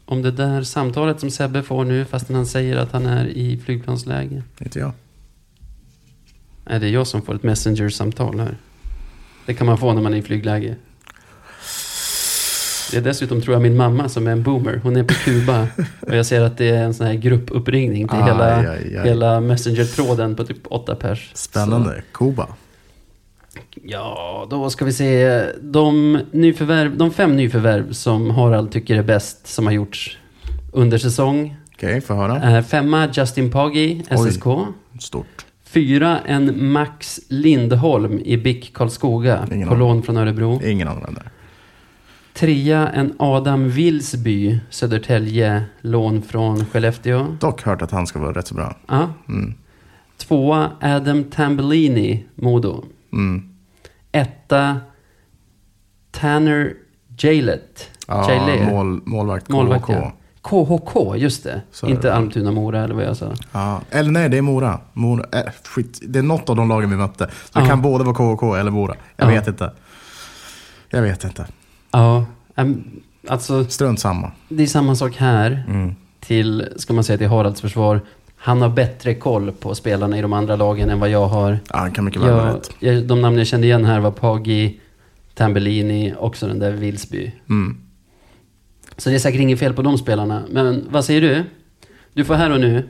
Om det där samtalet som Sebbe får nu, fastän han säger att han är i flygplansläge. Inte jag. Nej, det är jag som får ett messenger-samtal här. Det kan man få när man är i flygläge. Det är dessutom, tror jag, min mamma som är en boomer. Hon är på Kuba. Och jag ser att det är en sån här gruppuppringning till Aj, hela, aj, aj. hela Messenger-tråden på typ åtta pers. Spännande. Kuba. Ja, då ska vi se. De, nyförvärv, de fem nyförvärv som Harald tycker är bäst som har gjorts under säsong. Okej, får höra. är femma Justin Poggi, SSK. Stort. Fyra en Max Lindholm i BIK Karlskoga Ingen på aning. lån från Örebro. Ingen av dem där. Trea en Adam Wilsby, Södertälje, lån från Skellefteå. Dock hört att han ska vara rätt så bra. Ja. Mm. Tvåa Adam Tambellini, Modo. Mm. Etta Tanner Jailet. Ja, Jailet. mål, målvakt. Målvakt, KK. ja. KHK, just det. Så Inte det. Almtuna-Mora eller vad jag sa. Ja. Eller nej, det är Mora. Mora. Äh, skit. Det är något av de lagen vi mötte. Så det kan både vara KK eller Mora. Jag Ja. vet inte. Jag vet inte. Ja, alltså Strunt samma. det är samma sak här. Mm. Till, ska man säga till Haralds försvar. Han har bättre koll på spelarna i de andra lagen än vad jag har. Ja, han kan mycket väl ha rätt. jag, de namn jag kände igen här var Paggi, Tambellini, också den där Wilsby. Mm. Så det är säkert inget fel på de spelarna. Men vad säger du? Du får här och nu.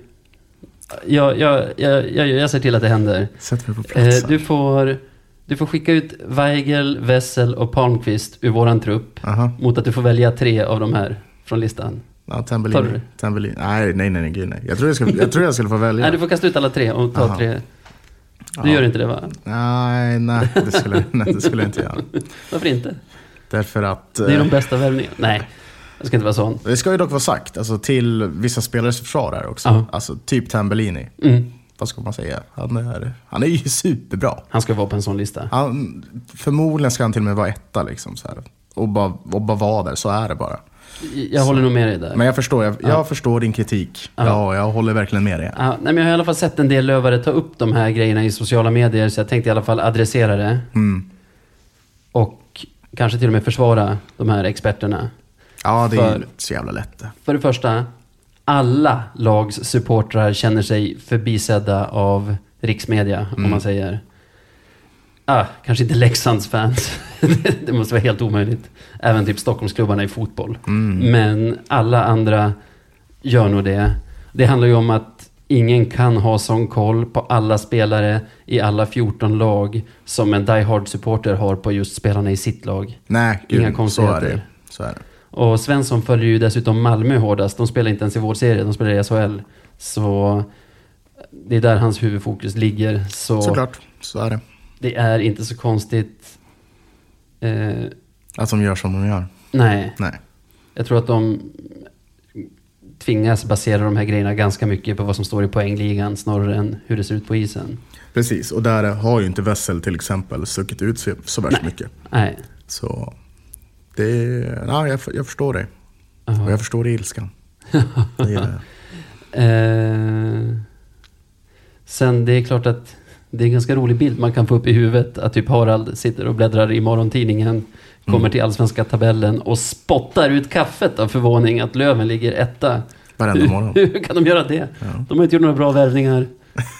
Jag, jag, jag, jag, jag ser till att det händer. Sätt mig på plats. Eh, du, får, du får skicka ut Weigel, Wessel och Palmqvist ur våran trupp. Aha. Mot att du får välja tre av de här från listan. Ja, Tar du Tambellini. det? Tambellini. Nej, nej, nej, nej, gud nej. Jag tror jag skulle, jag tror jag skulle få välja. Nej, du får kasta ut alla tre och ta Aha. tre. Du Ja. gör inte det va? Nej, nej, det skulle, nej, det skulle jag inte göra. Varför inte? Därför att... Det är de eh, bästa värvningarna. Nej, jag ska inte vara sån. Det ska ju dock vara sagt, alltså till vissa spelares försvar här också. Ja. Alltså typ Tambellini. Mm. Vad ska man säga? Han är, han är ju superbra. Han ska vara på en sån lista. Han, förmodligen ska han till och med vara etta liksom så här. Och bara, och bara vara där, så är det bara. Jag håller nog med dig där. Men jag förstår, jag, jag Ja. förstår din kritik. Ja. Ja, jag håller verkligen med dig. Ja, nej, men jag har i alla fall sett en del lövare ta upp de här grejerna i sociala medier, så jag tänkte i alla fall adressera det. Mm. Och kanske till och med försvara de här experterna. Ja, det är För- så jävla lätt. För det första, alla lags supportrar känner sig förbisedda av riksmedia, om Mm. man säger. Ah, kanske inte Leksands fans. det måste vara helt omöjligt. Även typ Stockholmsklubbarna i fotboll. Mm. Men alla andra gör nog det. Det handlar ju om att ingen kan ha sån koll på alla spelare i alla 14 lag som en Die Hard supporter har på just spelarna i sitt lag. Nej, Inga gud, så är konstigheter. det. Så är det. Och Svensson följer ju dessutom Malmö hårdast. De spelar inte ens i vår serie, de spelar i SHL. Så det är där hans huvudfokus ligger. Så Såklart, så är det. det är inte så konstigt. Eh, Att de gör som de gör. nej, Nej. jag tror att de tvingas basera de här grejerna ganska mycket på vad som står i poängligan snarare än hur det ser ut på isen. Precis, och där har ju inte Wessel till exempel stuckit ut så, så värst Nej. mycket. Nej. Så det ja, jag, jag förstår dig. Jaha. Och jag förstår ilskan. Det gör jag. Eh, sen det är klart att det är en ganska rolig bild man kan få upp i huvudet. Att typ Harald sitter och bläddrar i morgontidningen. Kommer Mm. till allsvenska tabellen och spottar ut kaffet av förvåning att Löven ligger etta. Varenda morgon. Hur, hur kan de göra det? Ja. De har inte gjort några bra värvningar.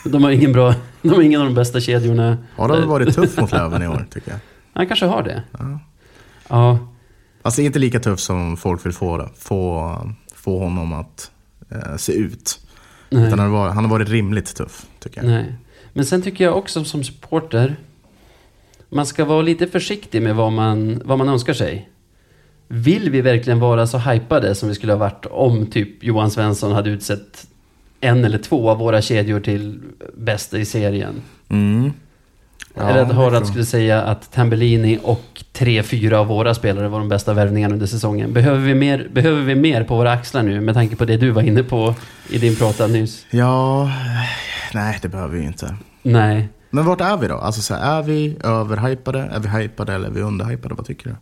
De har ingen bra, de har ingen av de bästa kedjorna. Har de varit tuff mot Löven i år tycker jag. Han kanske har det. Ja. Ja, Alltså inte lika tuff som folk vill få, få, få honom att eh, se ut. nej. Utan han, har varit, han har varit rimligt tuff tycker jag. Nej. Men sen tycker jag också som supporter, man ska vara lite försiktig med vad man, vad man önskar sig. Vill vi verkligen vara så hypade som vi skulle ha varit om typ Johan Svensson hade utsett en eller två av våra kedjor till bästa i serien? Mm. Ja, eller att Harald skulle säga att Tambellini och tre, fyra av våra spelare var de bästa värvningarna under säsongen. Behöver vi, mer, behöver vi mer på våra axlar nu med tanke på det du var inne på i din prata nyss? Ja, nej det behöver vi inte. Nej. Men vart är vi då? Alltså så här, är vi överhypade? Är vi hypade eller är vi underhypade? Vad tycker du?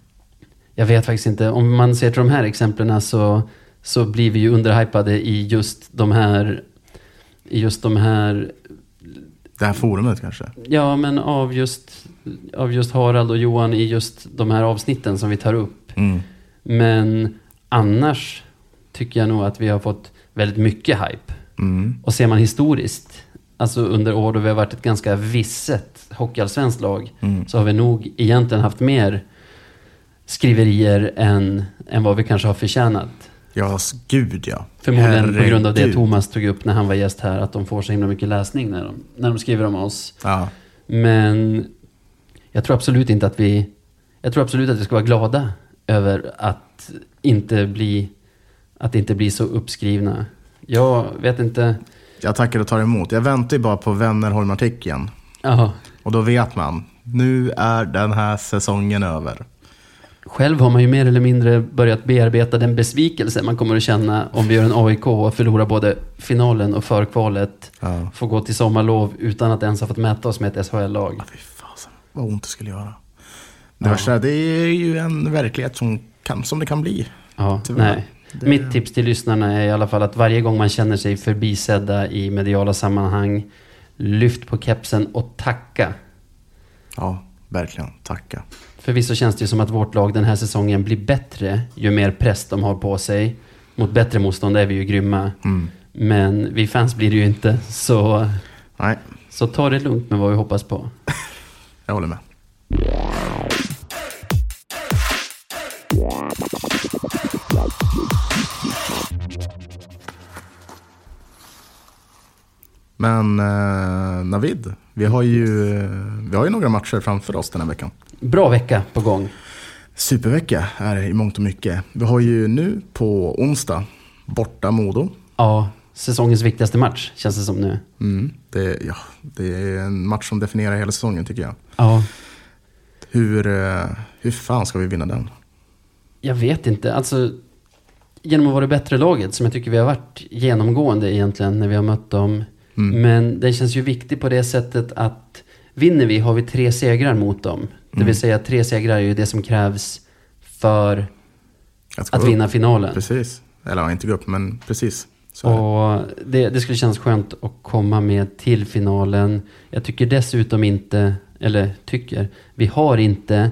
Jag vet faktiskt inte. Om man ser till de här exemplen så, så blir vi ju underhypade i just de här... I just de här... Det här forumet kanske? Ja, men av just, av just Harald och Johan i just de här avsnitten som vi tar upp. Mm. Men annars tycker jag nog att vi har fått väldigt mycket hype. Mm. Och ser man historiskt, alltså under år då vi har varit ett ganska visset hockeyallsvenskt lag, Mm. så har vi nog egentligen haft mer skriverier än, än vad vi kanske har förtjänat. Ja, gud ja. Förmodligen på grund av det Herregud. Thomas tog upp när han var gäst här, att de får så himla mycket läsning när de, när de skriver om oss. Ja, Men jag tror absolut inte att vi... Jag tror absolut att vi ska vara glada över att inte bli, att inte bli så uppskrivna. Jag vet inte... jag tackar och tar emot. Jag väntar ju bara på Wennerholm-artikeln. Ja, Och då vet man, nu är den här säsongen över. Själv har man ju mer eller mindre börjat bearbeta den besvikelse man kommer att känna om vi gör en AIK och förlorar både finalen och förkvalet. Ja. Får gå till sommarlov utan att ens ha fått mäta oss med ett SHL-lag. Fy fasen, vad ont det skulle göra. Det Ja. värsta är, det är ju en verklighet som, kan, som det kan bli. Ja, Tyvärr. nej. Det- Mitt tips till lyssnarna är i alla fall att varje gång man känner sig förbisedda i mediala sammanhang, lyft på kepsen och tacka. Ja, verkligen. Tacka. Förvisso känns det ju som att vårt lag den här säsongen blir bättre ju mer press de har på sig. Mot bättre motstånd är vi ju grymma. Mm. Men vi fans blir det ju inte. Så, Nej, så ta det lugnt med vad vi hoppas på. jag håller med. Men eh, Navid, vi har, ju, vi har ju några matcher framför oss den här veckan. Bra vecka på gång. Supervecka är det i mångt och mycket. Vi har ju nu på onsdag borta Modo. Ja, säsongens viktigaste match känns det som nu. Mm, det, ja, det är en match som definierar hela säsongen tycker jag. Ja, Hur, eh, hur fan ska vi vinna den? Jag vet inte. Alltså, genom att vara det bättre laget, som jag tycker vi har varit genomgående egentligen när vi har mött dem. Mm. Men den känns ju viktig på det sättet att vinner vi har vi tre segrar mot dem. Det vill säga tre segrar är ju det som krävs för Att, att vinna finalen. Precis. Eller ja, inte gå upp, men precis. Så. Och det, det skulle kännas skönt att komma med till finalen. Jag tycker dessutom inte, eller tycker, vi har inte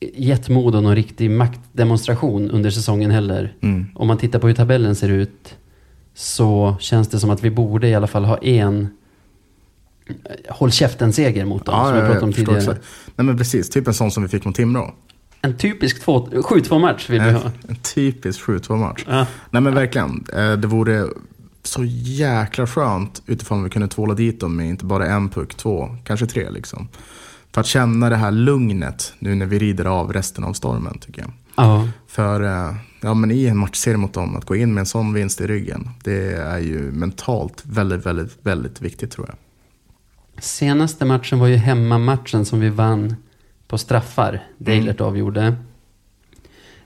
gett Modo någon riktig maktdemonstration under säsongen heller. Mm. Om man tittar på hur tabellen ser ut så känns det som att vi borde i alla fall ha en håll käften-seger mot dem, som jag pratade om tidigare. exakt. Nej men precis, typ en sån som vi fick mot Timrå. En typisk två- 7-2-match vill vi ha. En typisk 7-2-match. Ja. Nej men verkligen, eh, det vore så jäkla skönt utifrån vi kunde tvåla dit dem med inte bara en puck, två, kanske tre liksom. För att känna det här lugnet nu när vi rider av resten av stormen tycker jag. Ja. För eh, ja, men i en matchserie mot dem, att gå in med en sån vinst i ryggen, det är ju mentalt väldigt, väldigt, väldigt viktigt tror jag. Senaste matchen var ju hemmamatchen som vi vann på straffar. Deilert avgjorde.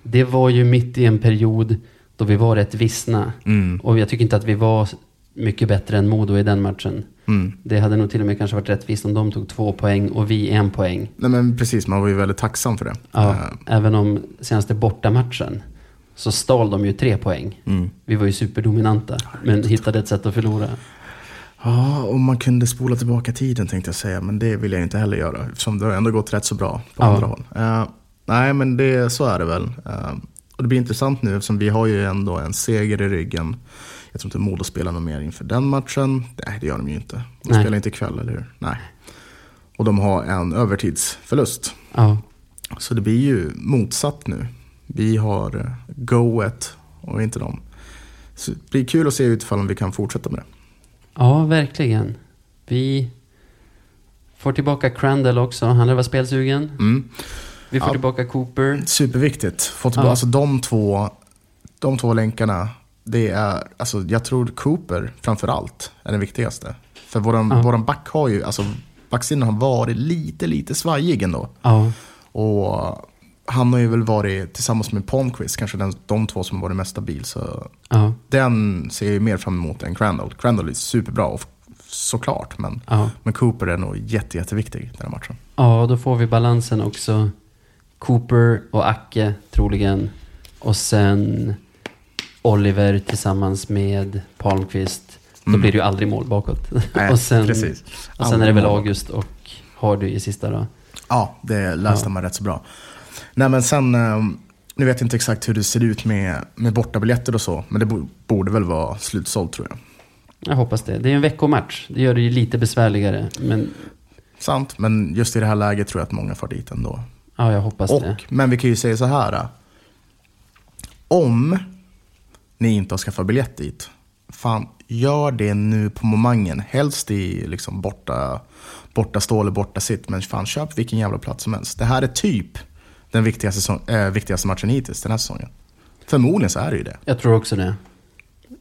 Det var ju mitt i en period då vi var rätt vissna. Mm. Och jag tycker inte att vi var mycket bättre än Modo i den matchen. Mm. Det hade nog till och med kanske varit rättvist om de tog två poäng och vi en poäng. Nej men precis, man var ju väldigt tacksam för det. Ja, Eh, även om senaste bortamatchen så stal de ju tre poäng. Mm. Vi var ju superdominanta, men hittade ett sätt att förlora. Ja, om man kunde spola tillbaka tiden tänkte jag säga, men det vill jag inte heller göra. Eftersom det har ändå gått rätt så bra på Ja. andra håll. Eh, nej, men det, så är det väl. Eh, och det blir intressant nu eftersom vi har ju ändå en seger i ryggen. Jag tror inte Modo spelar något mer inför den matchen. Nej, det gör de ju inte. De Nej. spelar inte ikväll, eller hur? Nej. Och de har en övertidsförlust. Ja, Så det blir ju motsatt nu. Vi har eh, goet och inte de. Så det blir kul att se utifall om vi kan fortsätta med det. ja verkligen. Vi får tillbaka Crandall också. Han lär vara spelsugen. Mm. Vi får Ja. tillbaka Cooper. Superviktigt. Få tillbaka, Ja. alltså de två, de två länkarna. Det är, alltså jag tror Cooper framför allt är den viktigaste. För våran, Ja. våran back har ju, alltså backsidan har varit lite, lite svajig ändå. Ja, Och han har ju väl varit tillsammans med Palmqvist, kanske den, de två som har varit mest stabil. Så ja, den ser jag ju mer fram emot än Crandall. Crandall är superbra, och såklart. Men, ja. men Cooper är nog jätte, jätteviktig den här matchen. Ja, då får vi balansen också. Cooper och Acke troligen. Och sen Oliver tillsammans med Palmqvist. Då Mm. blir det ju aldrig mål bakåt. Nej, och sen, precis. och sen är det väl. August och Hardy i sista då. Ja, det läste Ja. man rätt så bra. Nej men sen, eh, nu vet jag inte exakt hur det ser ut med, med bortabiljetter och så. Men det bo- borde väl vara slutsålt tror jag. Jag hoppas det. Det är en veckomatch. Det gör det ju lite besvärligare. Men Sant, men just i det här läget tror jag att många far dit ändå. Ja, jag hoppas det. Och, men vi kan ju säga så här. Om ni inte har skaffat biljett dit, fan, gör det nu på momangen. Helst i liksom borta, borta stå eller borta sitt. Men fan, köp vilken jävla plats som helst. Det här är typ den viktigaste, säsong, äh, viktigaste matchen hittills den här säsongen. Förmodligen så är det ju det. Jag tror också det.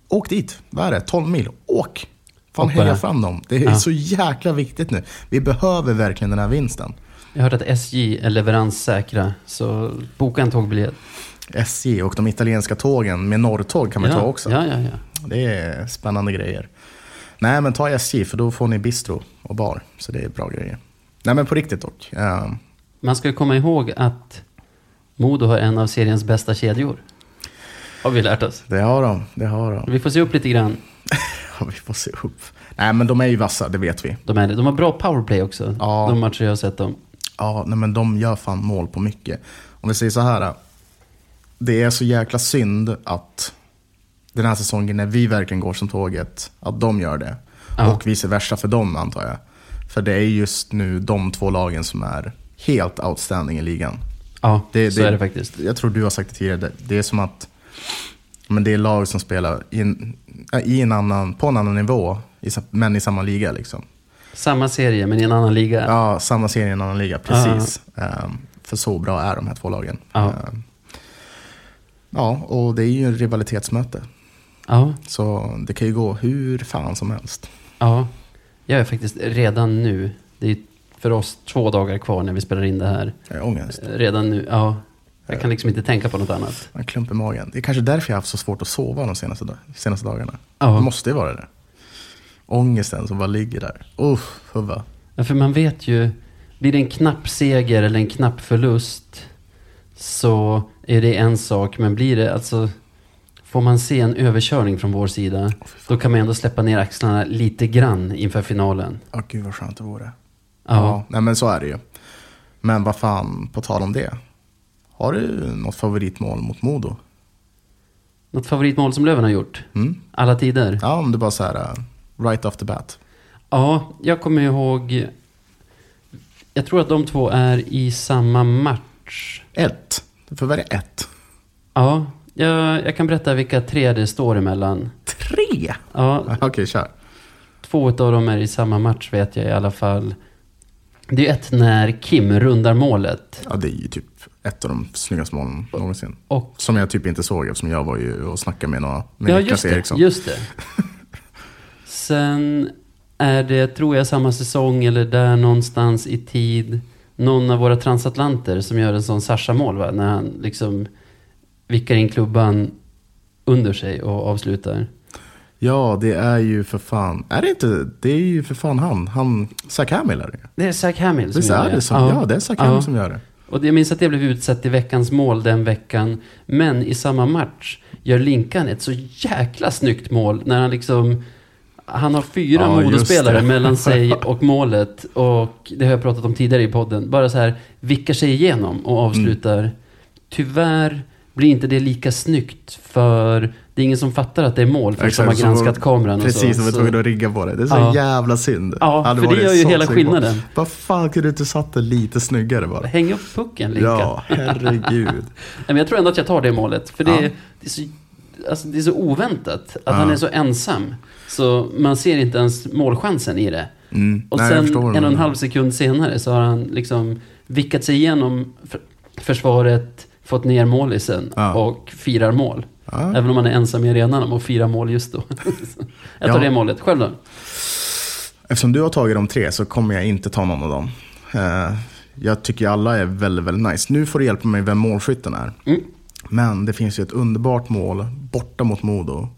Åk dit. Vad är det? 12 mil. Åk! Fan, heja fram dem. Det är Ja. så jäkla viktigt nu. Vi behöver verkligen den här vinsten. Jag har hört att SJ är leveranssäkra, så boka en tågbiljett. SJ och de italienska tågen med norrtåg kan man ja. ta också. Ja, ja, ja. Det är spännande grejer. Nej, men ta SJ för då får ni bistro och bar. Så det är bra grejer. Nej, men på riktigt dock. Man ska komma ihåg att Modo har en av seriens bästa kedjor. Har vi lärt oss. det har de. Det har de. Vi får se upp lite grann. Vi får se upp. Nej, men de är ju vassa, det vet vi. De, är, det. de har bra powerplay också. Ja. De matcher jag har sett dem. Ja, nej, men de gör fan mål på mycket. Om vi säger så här. Det är så jäkla synd att den här säsongen när vi verkligen går som tåget, att de gör det. Ja. Och vice versa för dem antar jag. För det är just nu de två lagen som är helt outstanding i ligan. Ja, Det- så det- är det faktiskt. Jag tror du har sagt det tidigare, det- är som att men det är lag som spelar i en, i en annan, på en annan nivå, men i samma liga. Liksom. Samma serie, men i en annan liga. Ja, samma serie i en annan liga, precis. Ehm, för så bra är de här två lagen. Ja. Ehm, ja, och det är ju en rivalitetsmöte. Ja, Så det kan ju gå hur fan som helst. ja. Jag är faktiskt redan nu, det är för oss två dagar kvar när vi spelar in det här. Jag har ångest. Redan nu, ja. Jag kan liksom inte tänka på något annat. En klump i magen. Det är kanske därför jag har haft så svårt att sova de senaste, senaste dagarna. Ja. Det måste ju vara det. Ångesten som bara ligger där. Uff, huvud. Ja, för man vet ju, blir det en knapp seger eller en knapp förlust så är det en sak. Men blir det alltså, får man se en överkörning från vår sida, då kan man ändå släppa ner axlarna lite grann inför finalen. Åh gud vad skönt det vore. Ja. nej men så är det ju. Men vad fan, på tal om det. Har du något favoritmål mot Modo? Något favoritmål som Löven har gjort? Mm? Alla tider? Ja, om du bara så här, uh, right off the bat. Ja, jag kommer ihåg, jag tror att de två är i samma match. Ett. Du får välja ett. Ja, jag, jag kan berätta vilka tre det står emellan. Tre? Ja, Okej, kör. Två av dem är i samma match vet jag i alla fall. Det är ett när Kim rundar målet. Ja, det är ju typ ett av de snyggaste målen någonsin. Och, Som jag typ inte såg eftersom jag var ju och snackade med några, med ja, Niklas Eriksson. just det. Sen är det, tror jag, samma säsong eller där någonstans i tid. Någon av våra transatlanter som gör en sån Sasha-mål? När han liksom vickar in klubban under sig och avslutar. Ja, det är ju för fan, är det inte, det är ju för fan han, han, Zach Hamill är det Det är Zach Hamill som Visst gör är det som, ja. det är Zach Hamill som gör det. Och jag minns att det blev utsett till veckans mål den veckan. Men i samma match gör Linkan ett så jäkla snyggt mål när han liksom... Han har fyra Ja, Modospelare mellan sig och målet. Och det har jag pratat om tidigare i podden. Bara så här, vickar sig igenom och avslutar. Tyvärr blir inte det lika snyggt för det är ingen som fattar att det är mål för som har granskat kameran Precis, de var tvungna att rigga på det. Det är så Ja. jävla synd. Ja, Hade för det gör ju hela skillnaden. Vad fan kunde du inte satt det lite snyggare bara? Häng upp pucken Linkan. Ja, herregud. Nej, men jag tror ändå att jag tar det målet. För det, Ja. är, det, är, så, alltså, det är så oväntat att Ja. han är så ensam. Så man ser inte ens målchansen i det. Mm. Och Nej, sen en och en halv sekund senare så har han liksom vickat sig igenom för, försvaret, fått ner målisen Ja. och firar mål. Ja. Även om han är ensam i arenan om att fira mål just då. jag tar Ja. det målet. Själv då? Eftersom du har tagit de tre så kommer jag inte ta någon av dem. Eh, jag tycker alla är väldigt, väldigt nice. Nu får du hjälpa mig vem målskytten är. Mm. Men det finns ju ett underbart mål borta mot Modo.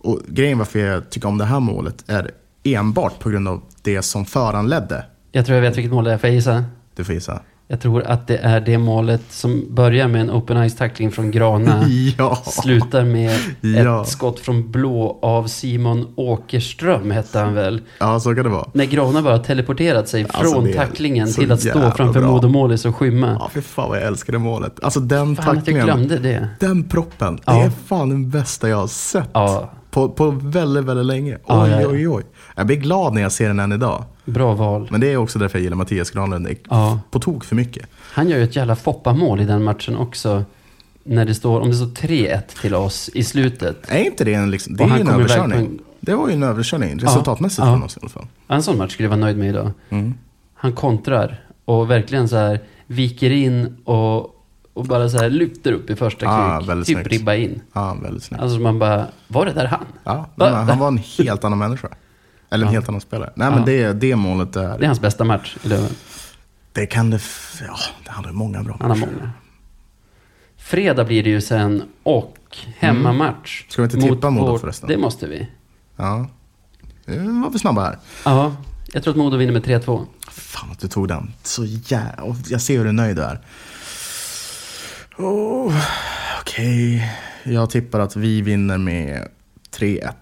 Och grejen varför jag tycker om det här målet är enbart på grund av det som föranledde. Jag tror jag vet vilket mål det är. Får jag gissa? Du får gissa. Jag tror att det är det målet som börjar med en open ice-tackling från Grana. Ja. Slutar med Ja. ett skott från blå av Simon Åkerström, hette han väl. ja, så kan det vara. När Grana bara teleporterat sig Alltså, från tacklingen till att stå framför. Modomålis och skymma. Ja, för fan vad jag älskar det målet. Alltså den Fan att jag tacklingen. glömde det. Den proppen. Ja. Det är fan den bästa jag har sett. Ja. På, på väldigt, väldigt länge. Oj, ja. oj, oj. Jag blir glad när jag ser den än idag. Bra val. Men det är också därför jag gillar Mattias Granlund. Ja. På tok för mycket. Han gör ju ett jävla Foppa-mål i den matchen också. När det står, om det står 3-1 till oss i slutet. Är inte det en, liksom, det är en överkörning? en- Det var ju en överkörning resultatmässigt Ja. från oss i alla fall. En sån match skulle jag vara nöjd med idag. Mm. Han kontrar och verkligen så här viker in och, och bara så här lyfter upp i första Ah, kryck. väldigt typ snyggt. ribba in. Ja, väldigt snyggt. Alltså man bara, var det där han? Ja, men han var en helt annan människa. Eller en Ja. helt annan spelare. Nej, men Ja. det, det målet Det är hans bästa match i Löven. det kan det... Ja, det hade många bra Han har matcher. många. Fredag blir det ju sen och hemmamatch. Ska vi inte tippa Modo förresten? Det måste vi. Ja. Nu var vi snabba här. Ja, jag tror att Modo vinner med 3-2. Fan att du tog den. Så jävla... Jag ser hur du är nöjd du är. Oh, Okej. Jag tippar att vi vinner med 3-1.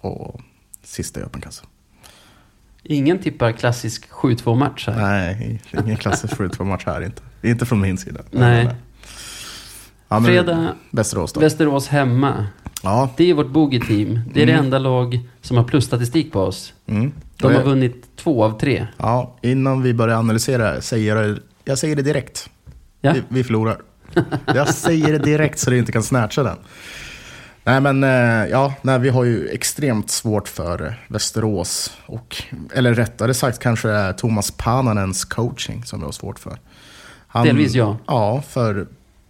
Och sista i öppen kassa. Ingen tippar klassisk 7-2 match här. Nej, ingen klassisk 7 match här inte. Inte från min sida. Nej. Ja, men Fredag, Västerås då. Västerås hemma. Ja. Det är vårt bogey-team. Det är det enda lag som har plusstatistik på oss. Mm. De har vunnit två av tre. Ja, innan vi börjar analysera säger jag, jag säger det direkt. Ja. Vi, vi förlorar. jag säger det direkt så du inte kan snatcha den. Nej men, eh, ja, nej, vi har ju extremt svårt för Västerås. Och, eller rättare sagt kanske Thomas Pananens coaching som vi har svårt för. Han, Delvis ja. Ja, för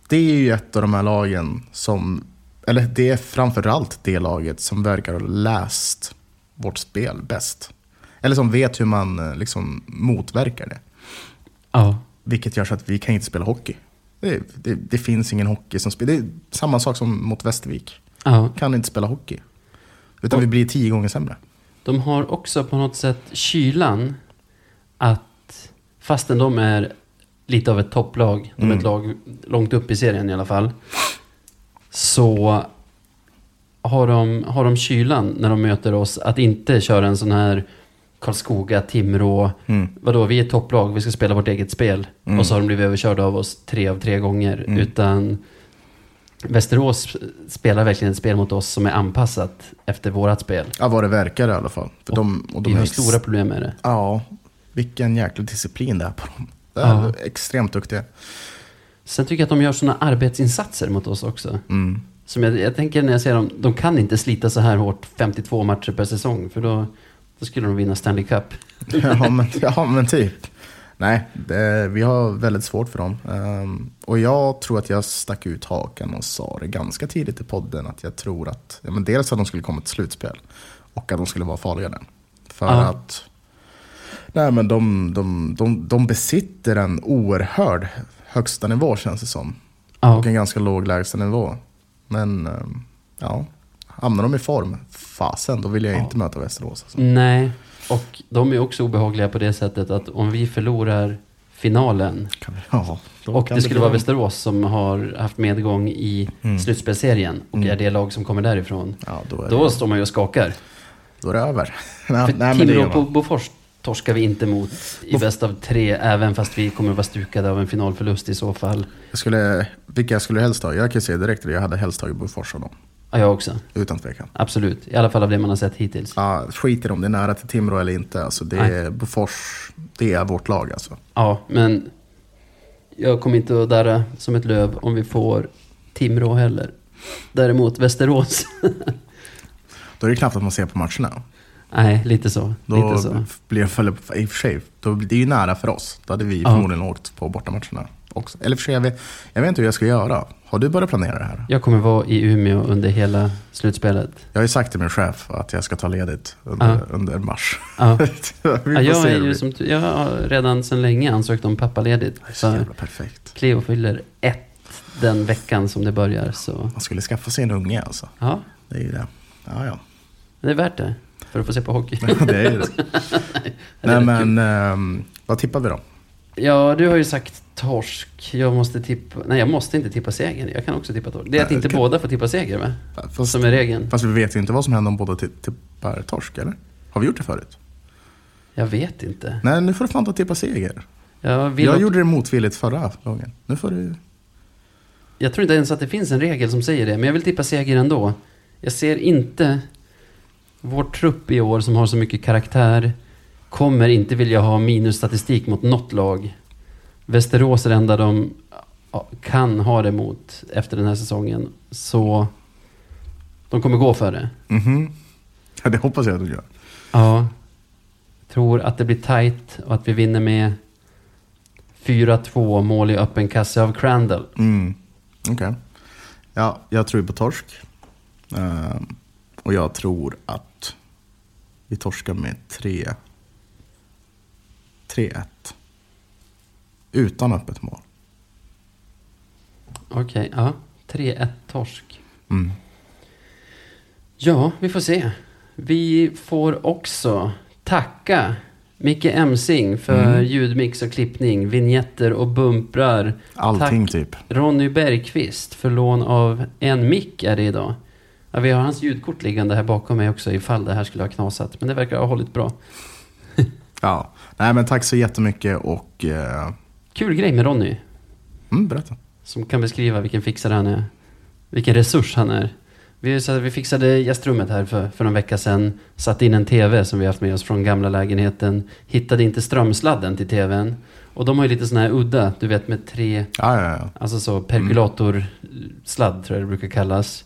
det är ju ett av de här lagen som, eller det är framförallt det laget som verkar ha läst vårt spel bäst. Eller som vet hur man eh, liksom motverkar det. Ja. Vilket gör så att vi kan inte spela hockey. Det, det, det finns ingen hockey som spelar. Det är samma sak som mot Västervik. Ja. Kan inte spela hockey. Utan Och- vi blir tio gånger sämre. De har också på något sätt kylan att fastän de är lite av ett topplag, de är Mm. ett lag långt upp i serien i alla fall, så har de, har de kylan när de möter oss att inte köra en sån här Karlskoga, Timrå, Mm. vadå, vi är topplag, vi ska spela vårt eget spel. Mm. Och så har de blivit överkörda av oss tre av tre gånger. Mm. Utan Västerås spelar verkligen ett spel mot oss som är anpassat efter vårat spel. Ja, vad det verkar i alla fall. För de, och de Vi har stora problem med det. Ja, vilken jäkla disciplin det är på dem. Det är Ja. extremt duktiga. Sen tycker jag att de gör sådana arbetsinsatser mot oss också. Mm. Som jag, jag tänker när jag ser dem, de kan inte slita så här hårt 52 matcher per säsong. För då, då skulle de vinna Stanley Cup. Ja, men, ja, men typ. Nej, det, vi har väldigt svårt för dem. Ehm, och jag tror att jag stack ut hakan och sa det ganska tidigt i podden att jag tror att ja, men dels att de skulle komma till slutspel och att de skulle vara farliga där. För Ja. att nej, men de, de, de, de besitter en oerhörd högsta nivå känns det som. Ja, Och en ganska låg lägsta nivå. Men ehm, ja, hamnar de i form, fasen, då vill jag Ja. inte möta Västerås. Alltså. nej. Och de är också obehagliga på det sättet att om vi förlorar finalen Ja, och det skulle vara Västerås som har haft medgång i Mm. slutspelsserien och Mm. är det lag som kommer därifrån. Ja, då Då det, står man ju och skakar. då är det över. För nej, Timrå på. Bofors torskar vi inte mot i Bof- bäst av tre, även fast vi kommer att vara stukade av en finalförlust i så fall. Jag skulle, vilka jag skulle helst ha? Jag kan säga direkt att jag hade helst tagit Bofors av dem. Ja, jag också. Utan tvekan. Absolut. I alla fall av det man har sett hittills. Ja, skit i om det är nära till Timrå eller inte. Alltså, det är, Bofors, det är vårt lag alltså. Ja, men jag kommer inte att darra som ett löv om vi får Timrå heller. Däremot Västerås. Då är det knappt att man ser på matcherna. Nej, lite så. Då lite så. blir jag i och för sig, då, det är ju nära för oss. Då hade vi Ja. förmodligen åkt på bortamatcherna också. Eller för sig, jag vet, jag vet inte hur jag ska göra. Har du börjat planera det här? Jag kommer vara i Umeå under hela slutspelet. Jag har ju sagt till min chef att jag ska ta ledigt under, Ja. under mars. Ja, får jag, är ju det som, jag har redan sedan länge ansökt om pappaledigt. blir. Så För jävla perfekt. Cleo fyller ett den veckan som det börjar. Så Man skulle skaffa sig en unge alltså. ja, Det är ju det. Ja, ja. det är värt det. För att få se på hockey. det är det. Det är Nej men, ehm, vad tippar vi då? Ja, du har ju sagt torsk. Jag måste tippa... Nej, jag måste inte tippa seger. Jag kan också tippa torsk. Det är att inte kan- båda får tippa seger, va? Fast, Som är regeln. fast vi vet ju inte vad som händer om båda ti- tippar torsk, eller? Har vi gjort det förut? Jag vet inte. Nej, nu får du fan ta tippa seger. Jag, Jag att- gjorde det motvilligt förra gången. Nu får du... jag tror inte ens att det finns en regel som säger det, men jag vill tippa seger ändå. Jag ser inte vår trupp i år som har så mycket karaktär. kommer inte vilja ha minusstatistik mot något lag. Västerås är det enda de kan ha det mot efter den här säsongen. Så de kommer gå för det. Mhm. Ja, det hoppas jag att de gör. Ja. Tror att det blir tight och att vi vinner med 4-2 mål i öppen kasse av Crandall. Mm. Okej. Ja, jag tror på torsk. Ehm, och jag tror att vi torskar med 3 3-1. Utan öppet mål. Okej, ja. 3-1 torsk. Mm. Ja, vi får se. Vi får också tacka Micke Emsing för Mm. ljudmix och klippning, vignetter och bumprar. Allting Tack. typ. Ronny Bergqvist för lån av en mick är det idag. Ja, vi har hans ljudkort liggande här bakom mig också ifall det här skulle ha knasat. Men det verkar ha hållit bra. Ja. Nej men tack så jättemycket och... eh, Kul grej med Ronny. mm, berätta. Som kan beskriva vilken fixare han är. Vilken resurs han är. Vi, så, vi fixade gästrummet här för, för någon vecka sedan. Satte in en TV som vi haft med oss från gamla lägenheten. Hittade inte strömsladden till TVn. Och de har ju lite sådana här udda, du vet med tre, Ja, ja, ja. alltså så perkulatorsladd tror jag det brukar kallas.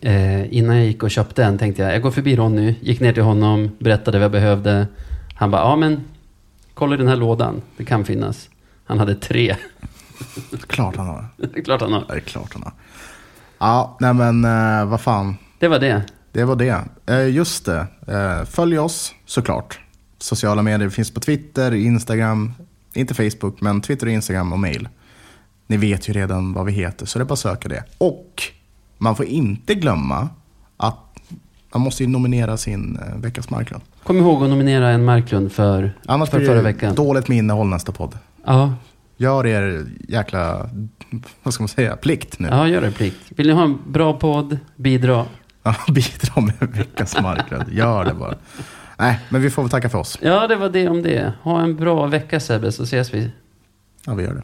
Eh, innan jag gick och köpte en tänkte jag, jag går förbi Ronny, gick ner till honom, berättade vad jag behövde. Han bara, ja men kolla i den här lådan, det kan finnas. Han hade tre. Klart han har. det är klart han har. Ja, det är klart han har. Ja, nej men eh, vad fan. Det var det. Det var det. Eh, just det. Eh, följ oss såklart. Sociala medier finns på Twitter, Instagram, inte Facebook, men Twitter, Instagram och mail. Ni vet ju redan vad vi heter, så det är bara att söka det. Och man får inte glömma att man måste ju nominera sin eh, veckas Marklund. Kom ihåg att nominera en Marklund för, Annars för blir förra det veckan. dåligt med innehåll nästa podd. Ja, Gör er jäkla, vad ska man säga, plikt nu. ja, gör det plikt. Vill ni ha en bra podd, bidra. Ja, bidra med veckans Marklund. Gör det bara. Nej, men vi får väl tacka för oss. Ja, det var det om det. Ha en bra vecka Sebbe, så ses vi. Ja, vi gör det.